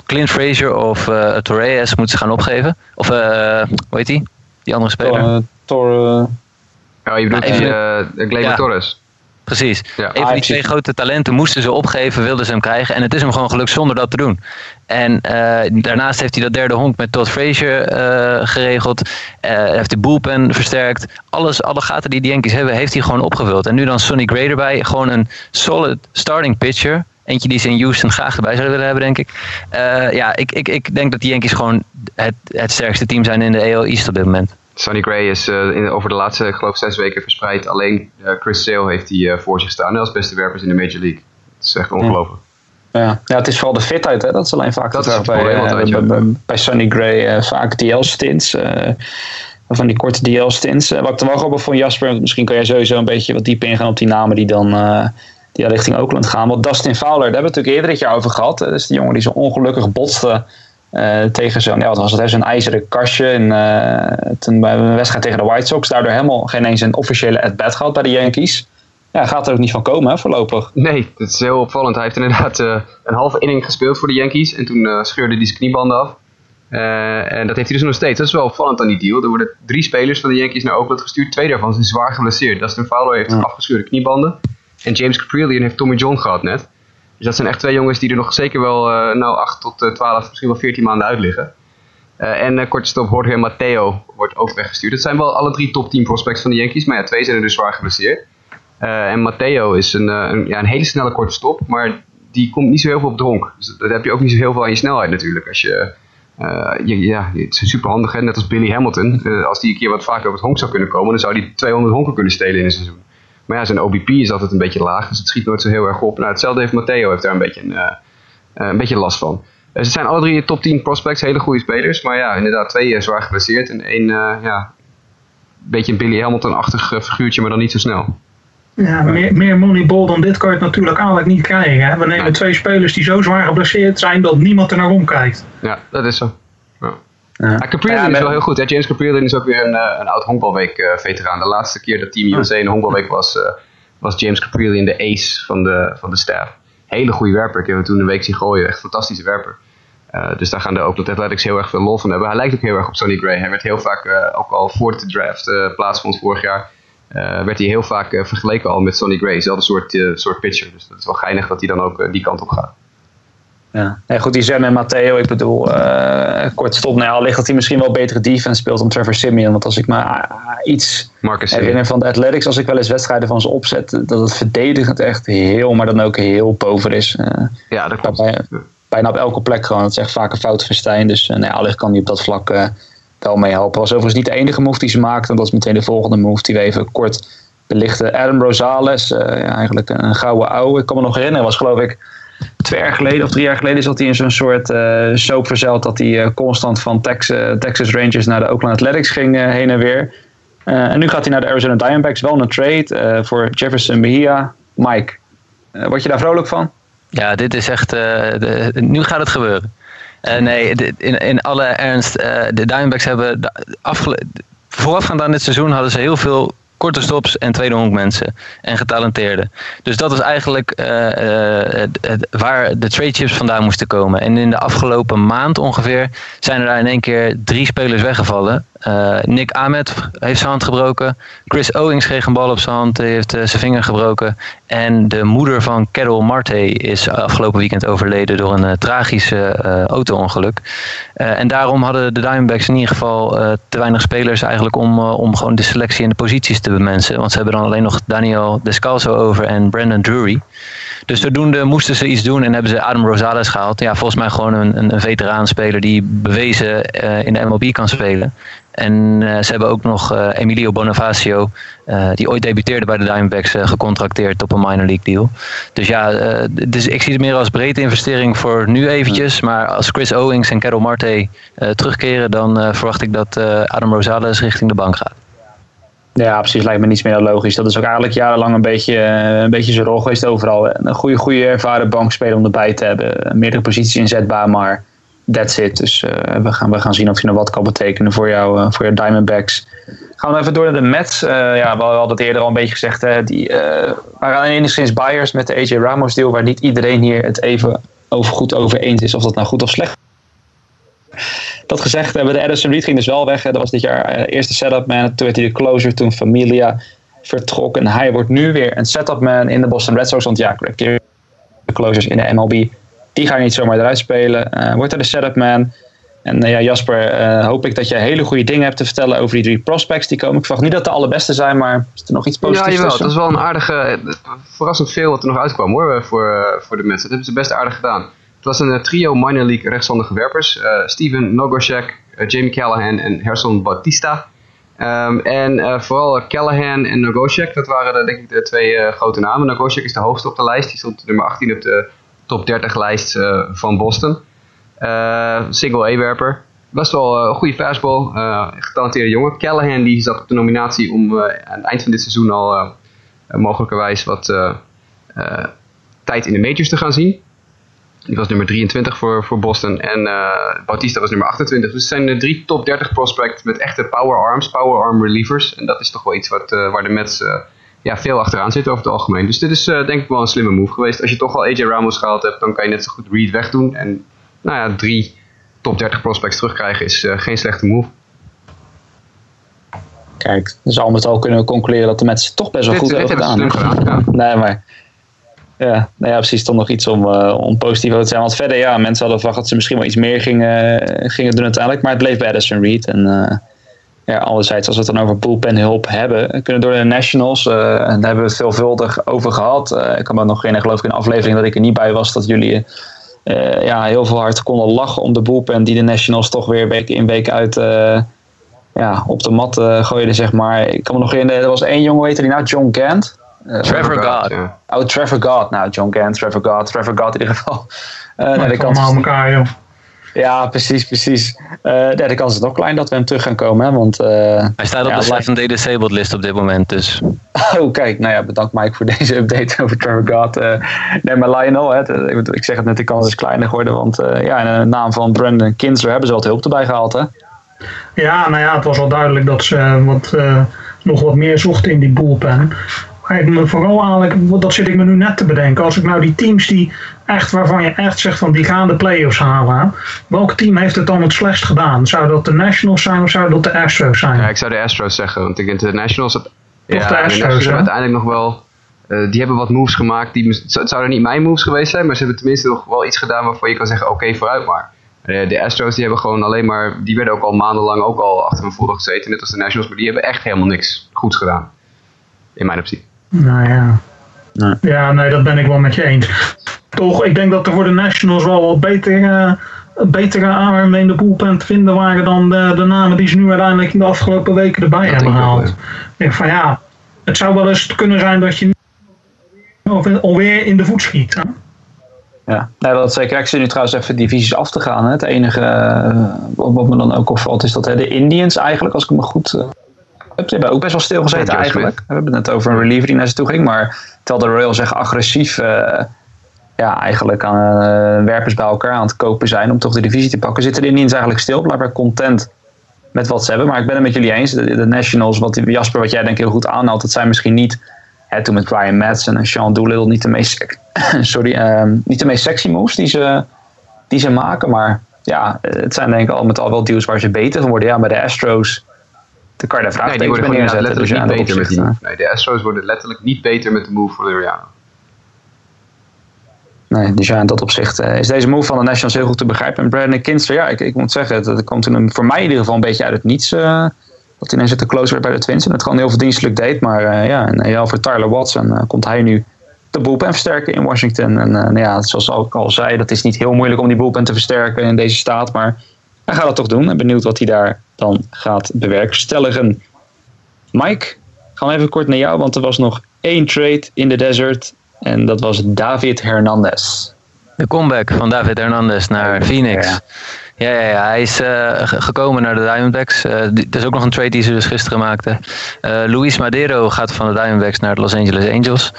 Clint Frazier of uh, Torres moeten ze gaan opgeven. Of uh, hoe heet die? Die andere speler. Tor, oh, je bedoelt die, Gleyber ja. Torres. Precies. Ja. Een van die twee grote talenten moesten ze opgeven, wilden ze hem krijgen. En het is hem gewoon gelukt zonder dat te doen. En uh, daarnaast heeft hij dat derde honk met Todd Frazier uh, geregeld. Uh, heeft de bullpen versterkt. Alles, alle gaten die de Yankees hebben, heeft hij gewoon opgevuld. En nu dan Sonny Gray erbij. Gewoon een solid starting pitcher. Eentje die ze in Houston graag erbij zouden willen hebben, denk ik. ja, ik, ik, ik denk dat de Yankees gewoon het, het sterkste team zijn in de AL East op dit moment. Sonny Gray is uh, in, over de laatste, geloof, zes weken verspreid. Alleen uh, Chris Sale heeft hij uh, voor zich staan als beste werpers in de Major League. Het is echt ongelooflijk. Ja. ja, het is vooral de fitheid. Hè? Dat is alleen vaak dat is bij, bij, bij, bij, Sonny Gray vaak DL-stints. van die korte DL-stints. wat ik er wel grappig vond, Jasper, misschien kan jij sowieso een beetje wat dieper ingaan op die namen die dan die richting Oakland gaan. Want Dustin Fowler, daar hebben we het natuurlijk eerder dit jaar over gehad. Dat is de jongen die zo ongelukkig botste tegen zo'n, ja, wat was het, zo'n ijzeren kastje. En, toen bij een wedstrijd tegen de White Sox. Daardoor helemaal geen eens een officiële at-bat gehad bij de Yankees. Ja, gaat er ook niet van komen hè, voorlopig. Nee, dat is heel opvallend. Hij heeft inderdaad een halve inning gespeeld voor de Yankees. En toen scheurde hij zijn kniebanden af. Uh, en dat heeft hij dus nog steeds. Dat is wel opvallend aan die deal. Er worden drie spelers van de Yankees naar Oakland gestuurd. Twee daarvan zijn zwaar geblesseerd. Dustin Fowler heeft afgescheurde kniebanden. En James Caprillion heeft Tommy John gehad net. Dus dat zijn echt twee jongens die er nog zeker wel uh, nou, 8 tot uh, eh, 12, misschien wel 14 maanden uit liggen. en uh, korte stop, Jorge Mateo wordt ook weggestuurd. Het zijn wel alle drie top 10 prospects van de Yankees. Maar ja, twee zijn er dus zwaar geblesseerd. en Mateo is een, een, ja, een hele snelle korte stop. Maar die komt niet zo heel veel op dronk. Dus daar heb je ook niet zo heel veel aan je snelheid natuurlijk. Als je uh, ja, het is super handig, hè? net als Billy Hamilton. Als die een keer wat vaker op het honk zou kunnen komen, dan zou hij 200 honken kunnen stelen in een seizoen. Maar ja, zijn OBP is altijd een beetje laag, dus het schiet nooit zo heel erg op. Nou, hetzelfde heeft Matteo, heeft daar een beetje, een, uh, een beetje last van. ze zijn alle drie top 10 prospects, hele goede spelers. Maar ja, inderdaad, twee zwaar geblesseerd en één, ja, een beetje een Billy Hamilton-achtig figuurtje, maar dan niet zo snel. Ja, meer, meer moneyball dan dit kan je het natuurlijk eigenlijk niet krijgen. Hè? We nemen twee spelers die zo zwaar geblesseerd zijn dat niemand er naar omkijkt. Ja, dat is zo. Ja. Ja. is wel heel goed. Hè? James Caprillion is ook weer een, eh, een oud honkbalweek-veteraan. de laatste keer dat Team USA in de honkbalweek was, uh, was James Caprillion de ace van de, van de staff. Hele goede werper. Ik heb hem toen een week zien gooien. Echt fantastische werper. Uh, dus daar gaan de Oakland Athletics heel erg veel lol van hebben. Hij lijkt ook heel erg op Sonny Gray. Hij werd heel vaak, ook al voor de draft plaatsvond vorig jaar, uh, werd hij heel vaak uh, vergeleken al met Sonny Gray. Zelfde soort, uh, soort pitcher. Dus dat is wel geinig dat hij dan ook die kant op gaat. Ja, nee, goed, die Zen en Matteo, ik bedoel, kort stop, nou al ligt dat hij misschien wel betere defense speelt dan Trevor Simeon. Want als ik maar iets Marcus herinner van de Athletics, als ik wel eens wedstrijden van ze opzet, dat het verdedigend echt heel, maar dan ook heel pover is. ja, dat klopt. Bij, bijna op elke plek gewoon. Het is echt vaak een foute verstijn. Dus nee, allicht kan hij op dat vlak wel mee helpen. Was overigens niet de enige move die ze maakten. Dat is meteen de volgende move die we even kort belichten. Adam Rosales, uh, eigenlijk een gouden ouwe. Ik kan me nog herinneren, was geloof ik twee jaar geleden of drie jaar geleden zat hij in zo'n soort uh, soap verzeld dat hij uh, constant van Texas, Texas Rangers naar de Oakland Athletics ging heen en weer. en nu gaat hij naar de Arizona Diamondbacks, wel een trade voor Jefferson Mejia. Mike, word je daar vrolijk van? Ja, dit is echt. De, nu gaat het gebeuren. Nee, in, in alle ernst, de Diamondbacks hebben voorafgaand aan dit seizoen hadden ze heel veel korte stops en tweede honkmensen en getalenteerden. Dus dat was eigenlijk uh, waar de trade chips vandaan moesten komen. En in de afgelopen maand ongeveer zijn er daar in één keer drie spelers weggevallen. Uh, Nick Ahmed heeft zijn hand gebroken. Chris Owings kreeg een bal op zijn hand, heeft zijn vinger gebroken. En de moeder van Carol Marte is afgelopen weekend overleden door een tragisch auto-ongeluk. en daarom hadden de Diamondbacks in ieder geval te weinig spelers eigenlijk om, om gewoon de selectie en de posities te mensen. Want ze hebben dan alleen nog Daniel Descalzo over en Brandon Drury. Dus zodoende moesten ze iets doen en hebben ze Adam Rosales gehaald. Ja, volgens mij gewoon een, een, een veteraanspeler die bewezen in de MLB kan spelen. En uh, ze hebben ook nog uh, Emilio Bonifacio, die ooit debuteerde bij de Diamondbacks, gecontracteerd op een minor league deal. Dus ja, dus ik zie het meer als breedte investering voor nu eventjes. Maar als Chris Owings en Carol Marte terugkeren, dan verwacht ik dat Adam Rosales richting de bank gaat. Ja, precies. Lijkt me niets meer logisch. Dat is ook eigenlijk jarenlang een beetje, een beetje zijn rol geweest overal. Een goede, goede ervaren bankspeler om erbij te hebben. Meerdere posities inzetbaar, maar that's it. Dus uh, we, gaan, we gaan zien of hij nog wat kan betekenen voor, jou, uh, voor jouw Diamondbacks. Gaan we even door naar de Mets. Uh, ja, we hadden het eerder al een beetje gezegd. Hè, die waren enigszins buyers met de AJ Ramos deal. Waar niet iedereen hier het even over goed over eens is of dat nou goed of slecht dat gezegd hebben, de Edison Reed ging dus wel weg. Dat was dit jaar uh, eerste setup man. Toen werd hij de closer, toen Familia vertrok. En hij wordt nu weer een setup man in de Boston Red Sox. Want ja, de closers in de MLB, die gaan niet zomaar eruit spelen. Uh, wordt er de setup man. En uh, ja, Jasper, hoop ik dat je hele goede dingen hebt te vertellen over die drie prospects die komen. Ik verwacht niet dat de allerbeste zijn, maar is er nog iets positiefs Ja, jawel. Dat is wel een aardige, verrassend veel wat er nog uitkwam hoor, voor, voor de mensen. Dat hebben ze best aardig gedaan. Het was een eh, trio minor league rechtshandige werpers. Uh, Steven Nogoshek, uh, Jamie Callahan en Herson Bautista. Um, en vooral Callahan en Nogoshek, dat waren de, denk ik de twee grote namen. Nogoshek is de hoogste op de lijst. Die stond nummer 18 op de top 30 lijst van Boston. single A-werper. Best wel een goede fastball. getalenteerde jongen. Callahan die zat op de nominatie om aan het eind van dit seizoen al mogelijkerwijs wat tijd in de majors te gaan zien. Die was nummer 23 voor, voor Boston. En Bautista was nummer 28. Dus het zijn de drie top 30 prospects met echte power arms, power arm relievers. En dat is toch wel iets wat, waar de Mets ja, veel achteraan zitten over het algemeen. Dus dit is denk ik wel een slimme move geweest. Als je toch al AJ Ramos gehaald hebt, dan kan je net zo goed Reed wegdoen. En nou ja, drie top 30 prospects terugkrijgen is geen slechte move. Kijk, dus al met al kunnen we concluderen dat de mensen toch best wel goed hebben gedaan. gedaan Nee, maar ja, nou ja, precies. Toch nog iets om, uh, om positief te zijn. Want verder, ja, mensen hadden verwacht dat ze misschien wel iets meer gingen, gingen doen uiteindelijk. Maar het bleef bij Addison Reed. En ja, anderzijds, als we het dan over bullpen hulp hebben, kunnen door de Nationals, uh, daar hebben we het veelvuldig over gehad. ik kan me nog herinneren, geloof ik, in een aflevering dat ik er niet bij was, dat jullie ja, heel veel hard konden lachen om de bullpen die de Nationals toch weer week in week uit ja, op de mat uh, gooide, zeg maar. Ik kan me nog herinneren, er was één jongen, weet die nou? John Gant. Trevor God. Oh, Trevor God. Nou, John Gant, Trevor God, Trevor God in ieder geval. Uh, nee, kans is elkaar, joh. Ja, precies, precies. Uh, de kans is nog klein dat we hem terug gaan komen. Hè, want, uh, Hij staat op de Live and Disabled list op dit moment, dus. Oh, kijk. Nou ja, bedankt Mike voor deze update over Trevor God. Uh, nee, maar Lionel, hè, ik zeg het net, de kans is kleiner geworden. Want ja, in de naam van Brandon Kinsler hebben ze wat hulp erbij gehaald, hè? Ja, nou ja, het was wel duidelijk dat ze wat, uh, nog wat meer zochten in die bullpen. Vooral eigenlijk, dat zit ik me nu net te bedenken. Als ik nou die teams die echt, waarvan je echt zegt van die gaan de playoffs halen. Welk team heeft het dan het slechtst gedaan? Zou dat de Nationals zijn of zou dat de Astros zijn? Ja, ik zou de Astros zeggen. Want ik denk de Nationals... Het, ja, de Astros, de uiteindelijk nog wel... Uh, die hebben wat moves gemaakt. Die, het zouden niet mijn moves geweest zijn. Maar ze hebben tenminste nog wel iets gedaan waarvan je kan zeggen... Oké, vooruit maar. Eh, de Astros die hebben gewoon alleen maar, die werden ook al maandenlang ook al achter mijn voordeel gezeten, net als de Nationals, maar die hebben echt helemaal niks goeds gedaan. In mijn optie. Nou ja. Nee. Ja, nee, dat ben ik wel met je eens. Toch, ik denk dat er voor de Nationals wel wat beter, uh, betere armen in de bullpen te vinden waren dan de, de, namen die ze nu uiteindelijk in de afgelopen weken erbij hebben gehaald. Ik denk van ja, het zou wel eens kunnen zijn dat je alweer in de voet schiet. Hè? Ja, dat zeker. Ik zit nu trouwens even divisies af te gaan. Hè. Het enige uh, wat me dan ook opvalt is dat hè, de Indians eigenlijk, als ik me goed heb, ze hebben ook best wel stilgezeten eigenlijk. We hebben het over een reliever die naar ze toe ging. Maar terwijl de Royals echt agressief uh, ja, eigenlijk aan werpers bij elkaar aan het kopen zijn om toch de divisie te pakken, zitten de Indians eigenlijk stil. Blijkbaar content met wat ze hebben. Maar ik ben het met jullie eens. De, de Nationals, wat, Jasper, wat jij denk ik heel goed aanhaalt, dat zijn misschien niet hè, toen met Ryan Madsen en Sean Doolittle niet de meest, sorry, uh, niet de meest sexy moves die ze, die ze maken. Maar ja, het zijn denk ik al met al wel deals waar ze beter van worden. Ja, bij de Astros, de kan je daar nee, die worden letterlijk dus niet beter met die Nee, de Astros worden letterlijk niet beter met de move van Liriano. Nee, dus ja, in dat opzicht uh, is deze move van de Nationals heel goed te begrijpen. En Brandon Kinster, ja, ik, ik moet zeggen, dat komt toen voor mij in ieder geval een beetje uit het niets. Uh, dat hij ineens de close werd bij de Twins en het gewoon heel verdienstelijk deed. Maar uh, ja, en ja, voor Tyler Watson komt hij nu de boelpen versterken in Washington. En nou ja, zoals ik al zei, dat is niet heel moeilijk om die boelpen te versterken in deze staat. Maar hij gaat dat toch doen. En benieuwd wat hij daar dan gaat bewerkstelligen. Mike, gaan we even kort naar jou, want er was nog één trade in de desert. En dat was David Hernandez. De comeback van David Hernandez naar Phoenix. Ja, ja, ja, hij is uh, gekomen naar de Diamondbacks. Uh, dat is ook nog een trade die ze dus gisteren maakten. Uh, Luis Madero gaat van de Diamondbacks naar de Los Angeles Angels.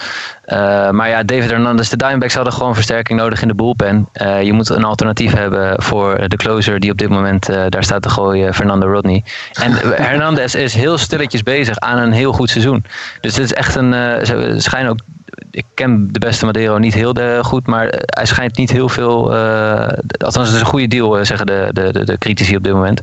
maar ja, David Hernandez, de Diamondbacks hadden gewoon versterking nodig in de bullpen. je moet een alternatief hebben voor de closer die op dit moment daar staat te gooien, Fernando Rodney. En Hernandez is heel stilletjes bezig aan een heel goed seizoen. Dus het is echt een, ze schijnen ook ik ken de beste Madero niet heel goed, maar hij schijnt niet heel veel. Uh, althans, het is een goede deal, zeggen de, de, de, de, critici op dit moment.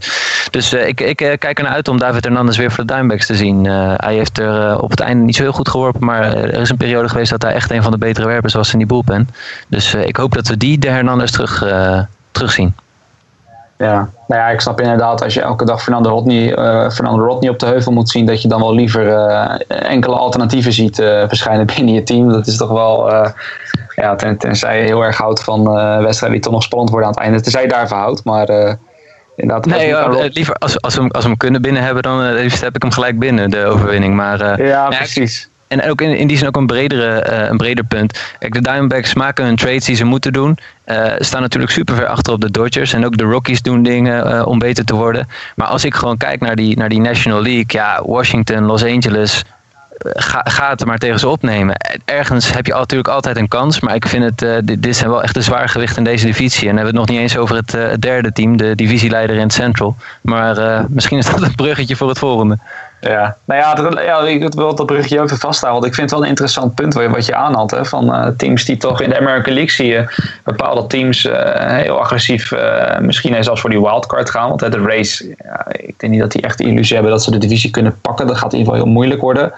Dus ik, ik kijk er naar uit om David Hernandez weer voor de Dimebacks te zien. hij heeft er op het einde niet zo heel goed geworpen, maar er is een periode geweest dat hij echt een van de betere werpers was in die bullpen. Dus ik hoop dat we die de Hernandez terug, terugzien. Ja, nou ja, ik snap inderdaad als je elke dag Fernando Rodney, uh, Fernando Rodney op de heuvel moet zien, dat je dan wel liever uh, enkele alternatieven ziet uh, verschijnen binnen je team. Dat is toch wel, ja, ten, tenzij je heel erg houdt van wedstrijden die toch nog spannend worden aan het einde. Tenzij je daarvan houdt, maar inderdaad. Nee, liever als, als, we, als we hem kunnen binnen hebben, dan liefst heb ik hem gelijk binnen, de overwinning. Maar, ja, precies en ook in, in die zin ook een, bredere, uh, een breder punt. Kijk, de Diamondbacks maken hun trades die ze moeten doen. Uh, staan natuurlijk super ver achter op de Dodgers. En ook de Rockies doen dingen uh, om beter te worden. Maar als ik gewoon kijk naar die, naar die National League. Ja, Washington, Los Angeles. ga, het maar tegen ze opnemen. Ergens heb je natuurlijk altijd een kans, maar ik vind het, dit, dit, zijn wel echt de zwaargewicht in deze divisie. En dan hebben we het nog niet eens over het, derde team, de divisieleider in het Central. Maar misschien is dat een bruggetje voor het volgende. Ja, nou ja, ja ik wil dat bruggetje even vasthouden. Ik vind het wel een interessant punt wat je aanhaalt. Hè, van uh, teams die toch in de American League zie je bepaalde teams uh, heel agressief uh, misschien zelfs voor die wildcard gaan. Want hè, de race, ja, ik denk niet dat die echt de illusie hebben dat ze de divisie kunnen pakken. Dat gaat in ieder geval heel moeilijk worden.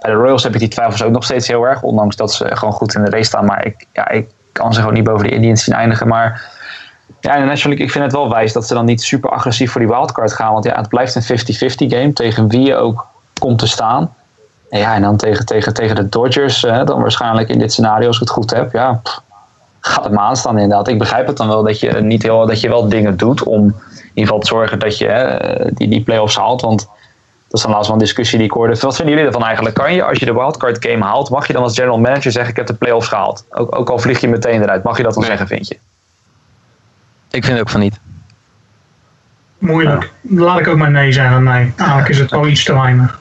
Bij de Royals heb ik die twijfels ook nog steeds heel erg. Ondanks dat ze gewoon goed in de race staan. Maar ik, ja, ik kan ze gewoon niet boven de Indians zien eindigen. Maar ja, National League, ik vind het wel wijs dat ze dan niet super agressief voor die wildcard gaan. Want ja, het blijft een 50-50 game tegen wie je ook komt te staan. En ja, en dan tegen, tegen, tegen de Dodgers, hè, dan waarschijnlijk in dit scenario, als ik het goed heb, ja, pff, gaat het maar aanstaan inderdaad. Ik begrijp het dan wel dat je, niet heel, dat je wel dingen doet om in ieder geval te zorgen dat je hè, die, die play-offs haalt. Want dat is dan laatst wel een discussie die ik hoorde. Wat vinden jullie ervan eigenlijk? Kan je, als je de wildcard game haalt, mag je dan als general manager zeggen: Ik heb de play-offs gehaald? Ook, ook al vlieg je meteen eruit, mag je dat dan nee. zeggen, vind je? Ik vind ook van niet. Moeilijk. Laat ik ook maar nee zeggen. Nee, eigenlijk is het wel iets te weinig.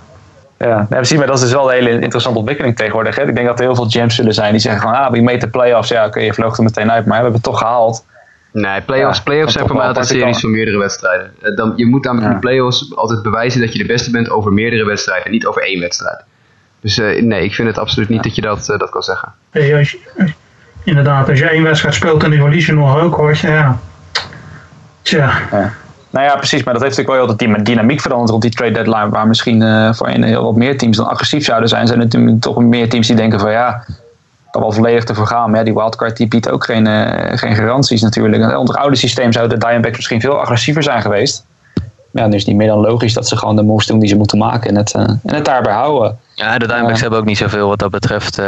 Ja, precies, maar dat is dus wel een hele interessante ontwikkeling tegenwoordig. Hè? Ik denk dat er heel veel jams zullen zijn die zeggen van, ah, we meet de playoffs. Ja, oké, je vloog er meteen uit, maar we hebben het toch gehaald. Nee, playoffs, ja, playoffs zijn voor mij altijd series van meerdere wedstrijden. Dan, je moet namelijk ja. in de playoffs altijd bewijzen dat je de beste bent over meerdere wedstrijden, niet over één wedstrijd. Dus uh, nee, ik vind het absoluut niet ja. dat je dat, uh, dat kan zeggen. Hey, als je, inderdaad, als je één wedstrijd speelt en die verlies je nog ook, hoor je, ja. Tja. Nou ja, precies. Maar dat heeft natuurlijk wel heel de dynamiek veranderd rond die trade deadline. Waar misschien uh, voor een heel wat meer teams dan agressief zouden zijn. Zijn er natuurlijk toch meer teams die denken van ja, kan wel volledig te vergaan. Maar ja, die wildcard die biedt ook geen, uh, geen garanties natuurlijk. Onder het oude systeem zouden de Diamondbacks misschien veel agressiever zijn geweest. Ja, nu is het niet meer dan logisch dat ze gewoon de moves doen die ze moeten maken. En het, uh, en het daarbij houden. Ja, de Diamondbacks hebben ook niet zoveel wat dat betreft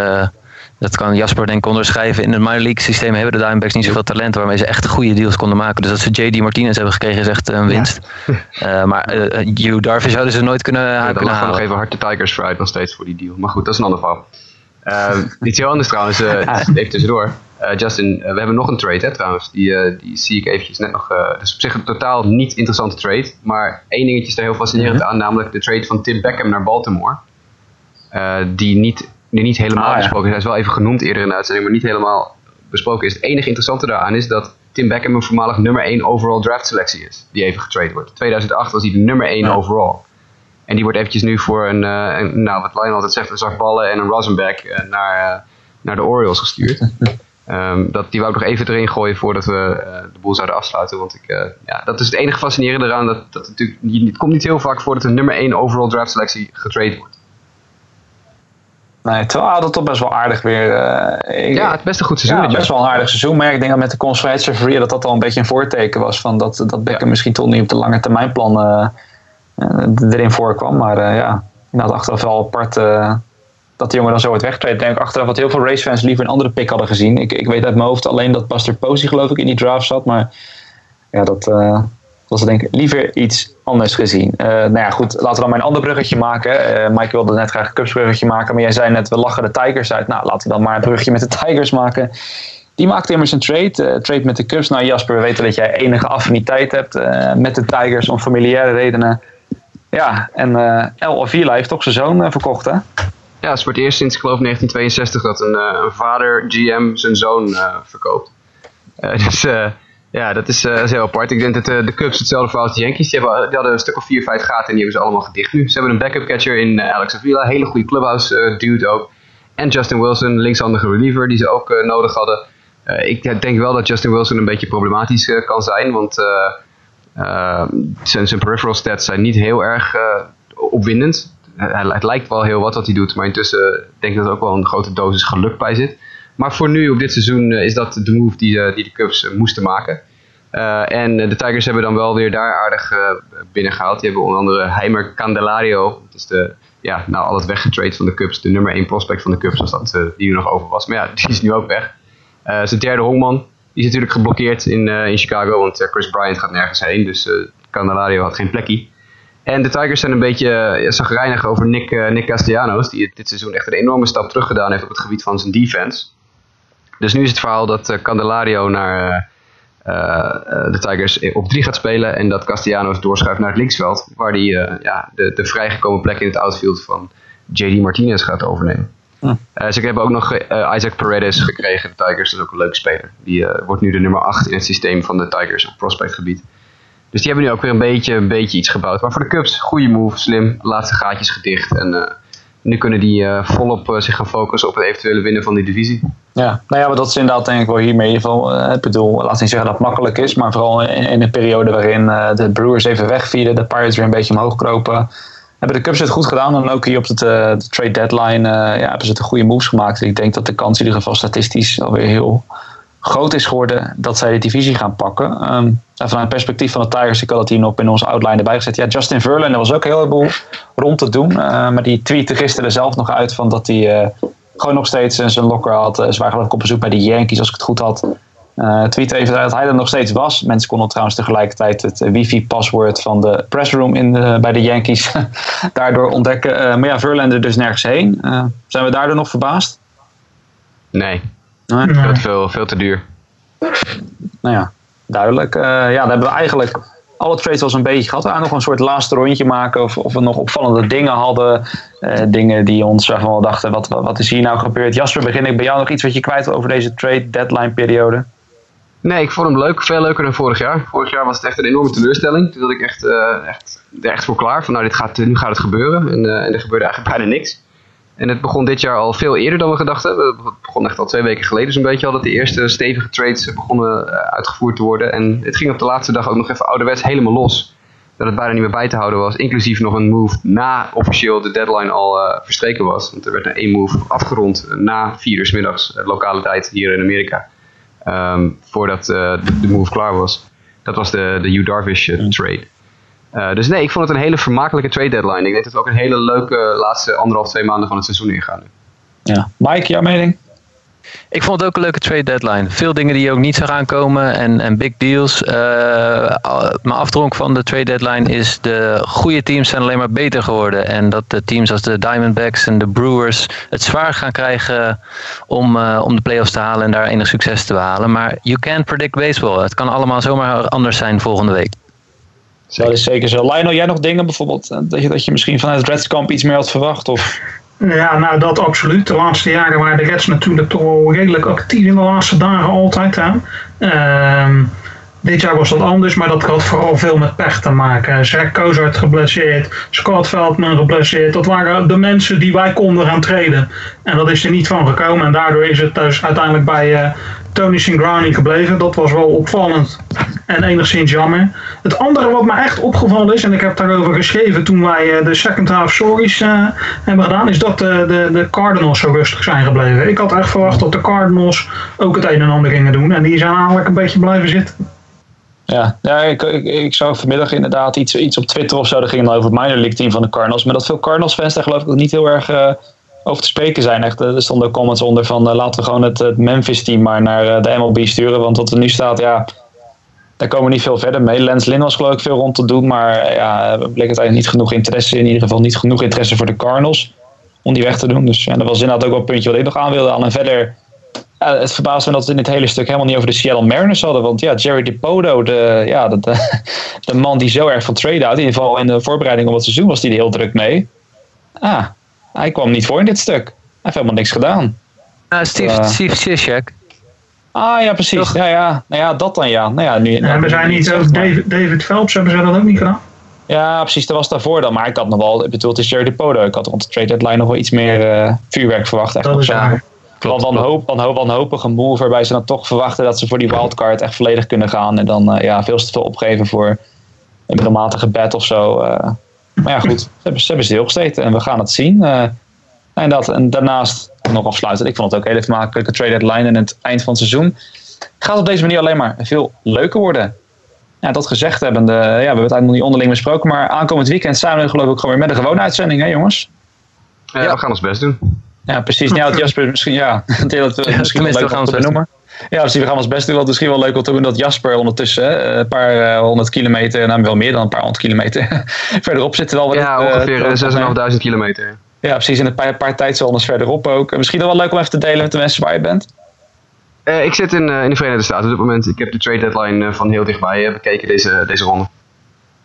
dat kan Jasper denk ik onderschrijven. In het minor league systeem hebben de Diamondbacks niet zoveel talent waarmee ze echt goede deals konden maken. Dus dat ze JD Martinez hebben gekregen is echt een winst. Ja. Uh, maar uh, Hugh Darvish zouden ze nooit kunnen, ja, kunnen halen. nog even hard de Tigers vooruit nog steeds voor die deal. Maar goed, dat is een ander verhaal. Uh, iets heel anders trouwens, even tussendoor. Justin, we hebben nog een trade hè, trouwens. Die, die zie ik eventjes net nog. dat is op zich een totaal niet interessante trade. Maar één dingetje is er heel fascinerend aan. Namelijk de trade van Tim Beckham naar Baltimore. die niet die niet helemaal ah, besproken is. Hij is wel even genoemd eerder in de uitzending, maar niet helemaal besproken is. Het enige interessante daaraan is dat Tim Beckham een voormalig nummer 1 overall draft selectie is. Die even getrade wordt. 2008 was hij de nummer 1 ja. overall. En die wordt eventjes nu voor een, uh, een nou wat Lionel altijd zegt, een zak ballen en een Rosenberg uh, naar, uh, naar de Orioles gestuurd. um, dat, die wou ik nog even erin gooien voordat we de boel zouden afsluiten. Want ik, ja, dat is het enige fascinerende eraan. Dat, dat het, natuurlijk, het komt niet heel vaak voor dat een nummer 1 overall draft selectie getrade wordt. Nee, terwijl dat toch best wel aardig weer. Uh, ja, het best een goed seizoen. Ja, best wel een aardig seizoen. Maar ik denk dat met de conferentie dat dat al een beetje een voorteken was. Van dat, dat Becker ja. misschien toch niet op de lange termijn plan uh, erin voorkwam. Maar uh, ja, inderdaad achteraf wel apart dat de jongen dan zo wordt weggetreden. Ik denk achteraf dat heel veel racefans liever een andere pick hadden gezien. Ik, ik weet uit mijn hoofd alleen dat Buster Posey geloof ik in die draft zat. Maar ja, dat was denk ik liever iets anders gezien. Uh, nou ja, goed, laten we dan een ander bruggetje maken. Uh, Mike wilde net graag een Cubs maken, maar jij zei net, we lachen de Tigers uit. Nou, laten we dan maar een bruggetje met de Tigers maken. Die maakte immers een trade, uh, trade met de Cubs. Nou Jasper, we weten dat jij enige affiniteit hebt met de Tigers om familiaire redenen. Ja, en El Avila heeft toch zijn zoon verkocht, hè? Ja, het is voor het eerst sinds, ik geloof, 1962 dat een, een vader GM zijn zoon verkoopt. dus ja, dat is, uh, heel apart. Ik denk dat uh, de Cubs hetzelfde verhaal als de Yankees. Die, hebben, die hadden een stuk of 4, 5 gaten en die hebben ze allemaal gedicht nu. Ze hebben een backup catcher in uh, Alex Avila. Hele goede clubhouse dude ook. En Justin Wilson, linkshandige reliever, die ze ook nodig hadden. ik denk wel dat Justin Wilson een beetje problematisch kan zijn. Want zijn, zijn peripheral stats zijn niet heel erg opwindend. het lijkt wel heel wat wat hij doet. Maar intussen denk ik dat er ook wel een grote dosis geluk bij zit. Maar voor nu, op dit seizoen, is dat de move die, die de Cubs moesten maken. En de Tigers hebben dan wel weer daar aardig uh, binnengehaald. Die hebben onder andere Heimer Candelario. Dat is de, ja, nou, al het weggetrade van de Cubs. De nummer 1 prospect van de Cubs was dat, uh, die nog over was. Maar ja, die is nu ook weg. zijn derde hongman. Die is natuurlijk geblokkeerd in, in Chicago. Want Chris Bryant gaat nergens heen. Dus Candelario had geen plekje. En de Tigers zijn een beetje zagrijnig over Nick, Nick Castellanos. Die dit seizoen echt een enorme stap terug gedaan heeft op het gebied van zijn defense. Dus nu is het verhaal dat Candelario naar uh, de Tigers op drie gaat spelen. En dat Castellanos doorschuift naar het linksveld. Waar hij ja, de, de vrijgekomen plek in het outfield van JD Martinez gaat overnemen. Hm. ze hebben ook nog Isaac Paredes gekregen, de Tigers. Dat is ook een leuke speler. Die wordt nu de nummer 8 in het systeem van de Tigers op prospectgebied. Dus die hebben nu ook weer een beetje, een beetje iets gebouwd. Maar voor de Cubs, goede move, slim. Laatste gaatjes gedicht. En nu kunnen die volop zich gaan focussen op het eventuele winnen van die divisie. Ja, nou ja, maar dat is inderdaad denk ik wel hiermee in. Uh, ik bedoel, laat niet zeggen dat het makkelijk is, maar vooral in, een periode waarin de Brewers even wegvielen, de Pirates weer een beetje omhoog kropen. Hebben de Cubs het goed gedaan en ook hier op de, de trade deadline ja, hebben ze de goede moves gemaakt. Ik denk dat de kans in ieder geval statistisch alweer heel groot is geworden dat zij de divisie gaan pakken. Um, vanuit het perspectief van de Tigers, ik had het hier nog in onze outline erbij gezet. Ja, Justin Verlander was ook een heleboel rond te doen. Maar die tweette gisteren zelf nog uit van dat hij gewoon nog steeds zijn locker had. Uh, ze waren geloof ik op bezoek bij de Yankees, als ik het goed had. Uh, tweet even dat hij er nog steeds was. Mensen konden trouwens tegelijkertijd het wifi-paswoord van de pressroom in bij de Yankees daardoor ontdekken. maar ja, Verlander dus nergens heen. zijn we daardoor nog verbaasd? Nee, Nee. Veel, te veel, veel te duur. Nou ja, duidelijk. Uh, ja, dan hebben we eigenlijk alle trades wel een beetje gehad. We nog een soort laatste rondje maken of, of we nog opvallende dingen hadden. Uh, dingen die ons waarvan we dachten, wat, wat is hier nou gebeurd? Jasper, begin ik bij jou nog iets wat je kwijt wil over deze trade deadline periode? Nee, ik vond hem leuk. Veel leuker dan vorig jaar. Vorig jaar was het echt een enorme teleurstelling. Toen ik echt, uh, echt, er echt voor klaar. Van nou, dit gaat, nu gaat het gebeuren. En, en er gebeurde eigenlijk bijna niks. En het begon dit jaar al veel eerder dan we gedacht hebben. Het begon echt al twee weken geleden zo'n beetje al dat de eerste stevige trades begonnen eh, uitgevoerd te worden. En het ging op de laatste dag ook nog even ouderwets helemaal los. Dat het bijna niet meer bij te houden was. Inclusief nog een move na officieel de deadline al uh, verstreken was. Want er werd een één move afgerond na vier uur s middags, lokale tijd hier in Amerika. Um, voordat de, de, move klaar was. Dat was de, de Hugh Darvish trade. Uh, dus nee, ik vond het een hele vermakelijke trade deadline. Ik denk dat we ook een hele leuke laatste anderhalf, twee maanden van het seizoen ingaan. Ja. Mike, jouw mening? Ik vond het ook een leuke trade deadline. Veel dingen die ook niet zou aankomen en, en big deals. Uh, mijn afdronk van de trade deadline is de goede teams zijn alleen maar beter geworden. En dat de teams als de Diamondbacks en de Brewers het zwaar gaan krijgen om, uh, om de playoffs te halen en daar enig succes te behalen. Maar you can't predict baseball. Het kan allemaal zomaar anders zijn volgende week. Dat is zeker zo. Lionel, jij nog dingen bijvoorbeeld eh, dat je, dat je misschien vanuit het Redskamp iets meer had verwacht? Of? Ja, nou dat absoluut. De laatste jaren waren de Reds natuurlijk toch wel redelijk actief in de laatste dagen altijd. Hè. Ehm, dit jaar was dat anders, maar dat had vooral veel met pech te maken. Zach Kozart geblesseerd, Scott Veldman geblesseerd. Dat waren de mensen die wij konden gaan treden. En dat is er niet van gekomen. En daardoor is het dus uiteindelijk bij uh, Tony Cingrani gebleven. Dat was wel opvallend en enigszins jammer. Het andere wat me echt opgevallen is, en ik heb daarover geschreven toen wij uh, de second half stories uh, hebben gedaan, is dat de, de, de Cardinals zo rustig zijn gebleven. Ik had echt verwacht dat de Cardinals ook het een en ander gingen doen. En die zijn eigenlijk een beetje blijven zitten. Ja, ja ik, ik, vanmiddag inderdaad iets, iets op Twitter of zo. Dat ging over het minor league team van de Cardinals. Maar dat veel Cardinals fans daar geloof ik ook niet heel erg over te spreken zijn. Echt, er stonden comments onder van uh, laten we gewoon het, het Memphis team maar naar uh, de MLB sturen. Want wat er nu staat, ja, daar komen we niet veel verder mee. Lens Lynn was geloof ik veel rond te doen. Maar ja, bleek uiteindelijk niet genoeg interesse. In ieder geval niet genoeg interesse voor de Cardinals. Om die weg te doen. Dus ja, dat was inderdaad ook wel een puntje wat ik nog aan wilde aan. En verder het verbaast me dat we in dit hele stuk helemaal niet over de Seattle Mariners hadden. Want ja, Jerry DiPodo, de, ja, de, de, man die zo erg van trade houdt. In ieder geval in de voorbereiding op het seizoen was hij er heel druk mee. Ah, hij kwam niet voor in dit stuk. Hij heeft helemaal niks gedaan. Uh, Steve, uh, Steve Zizek. Ah ja, precies. Ja, ja. Nou ja, dat dan ja. Nou ja, nu, nou, we zijn niet ook David, David Phelps, hebben ze dat ook niet gedaan? Ja, precies. Dat was daarvoor dan. Maar ik had nog wel, ik bedoel, het is Jerry DiPodo. Ik had rond de trade deadline nog wel iets meer uh, vuurwerk verwacht. Echt dat is waar. Klopt, van, hoop, van wanhopige move waarbij ze dan toch verwachten dat ze voor die wildcard echt volledig kunnen gaan. En dan uh, ja, veel te veel opgeven voor een middelmatige bed of zo. Uh, maar ja, goed. Ze hebben, ze hebben en we gaan het zien. Uh, en, dat, en daarnaast nog afsluiten. Ik vond het ook hele vermakelijke trade deadline in het eind van het seizoen. Gaat op deze manier alleen maar veel leuker worden. Ja, dat gezegd hebbende, ja, we hebben het eigenlijk nog niet onderling besproken. Maar aankomend weekend zijn we geloof ik gewoon weer met een gewone uitzending, hè jongens? Ja, we gaan ons best doen. Ja, precies. Ja, Jasper, misschien, ja, dat we ja, misschien wel leuk gaan noemen. Ja, precies, we gaan ons best doen. Wat misschien wel leuk om te doen dat Jasper ondertussen een paar uh, honderd kilometer, nou wel meer dan een paar honderd kilometer, verderop zit. Wel ja, het, ongeveer 6.500 kilometer. Ja, precies. En een paar, paar tijdzones verderop ook. Misschien wel leuk om even te delen met de mensen waar je bent. Uh, ik zit in, uh, in de Verenigde Staten op dit moment. Ik heb de trade deadline van heel dichtbij bekeken deze, deze ronde.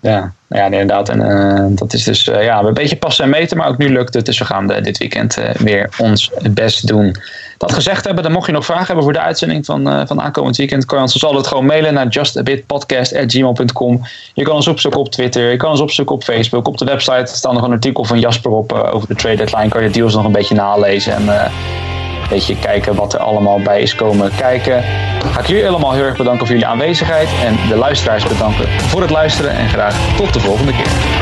Ja, ja inderdaad. En uh, dat is dus uh, ja, een beetje passen en meten, maar ook nu lukt het. Dus we gaan de, dit weekend weer ons best doen. Dat gezegd hebben, dan mocht je nog vragen hebben voor de uitzending van, van aankomend weekend. Kan je ons altijd gewoon mailen naar justabitpodcast.gmail.com. Je kan ons opzoeken op Twitter, je kan ons opzoeken op Facebook. Op de website staat nog een artikel van Jasper op over de trade deadline. Kan je de deals nog een beetje nalezen en beetje kijken wat er allemaal bij is komen kijken. Ga ik jullie allemaal heel erg bedanken voor jullie aanwezigheid. En de luisteraars bedanken voor het luisteren. En graag tot de volgende keer.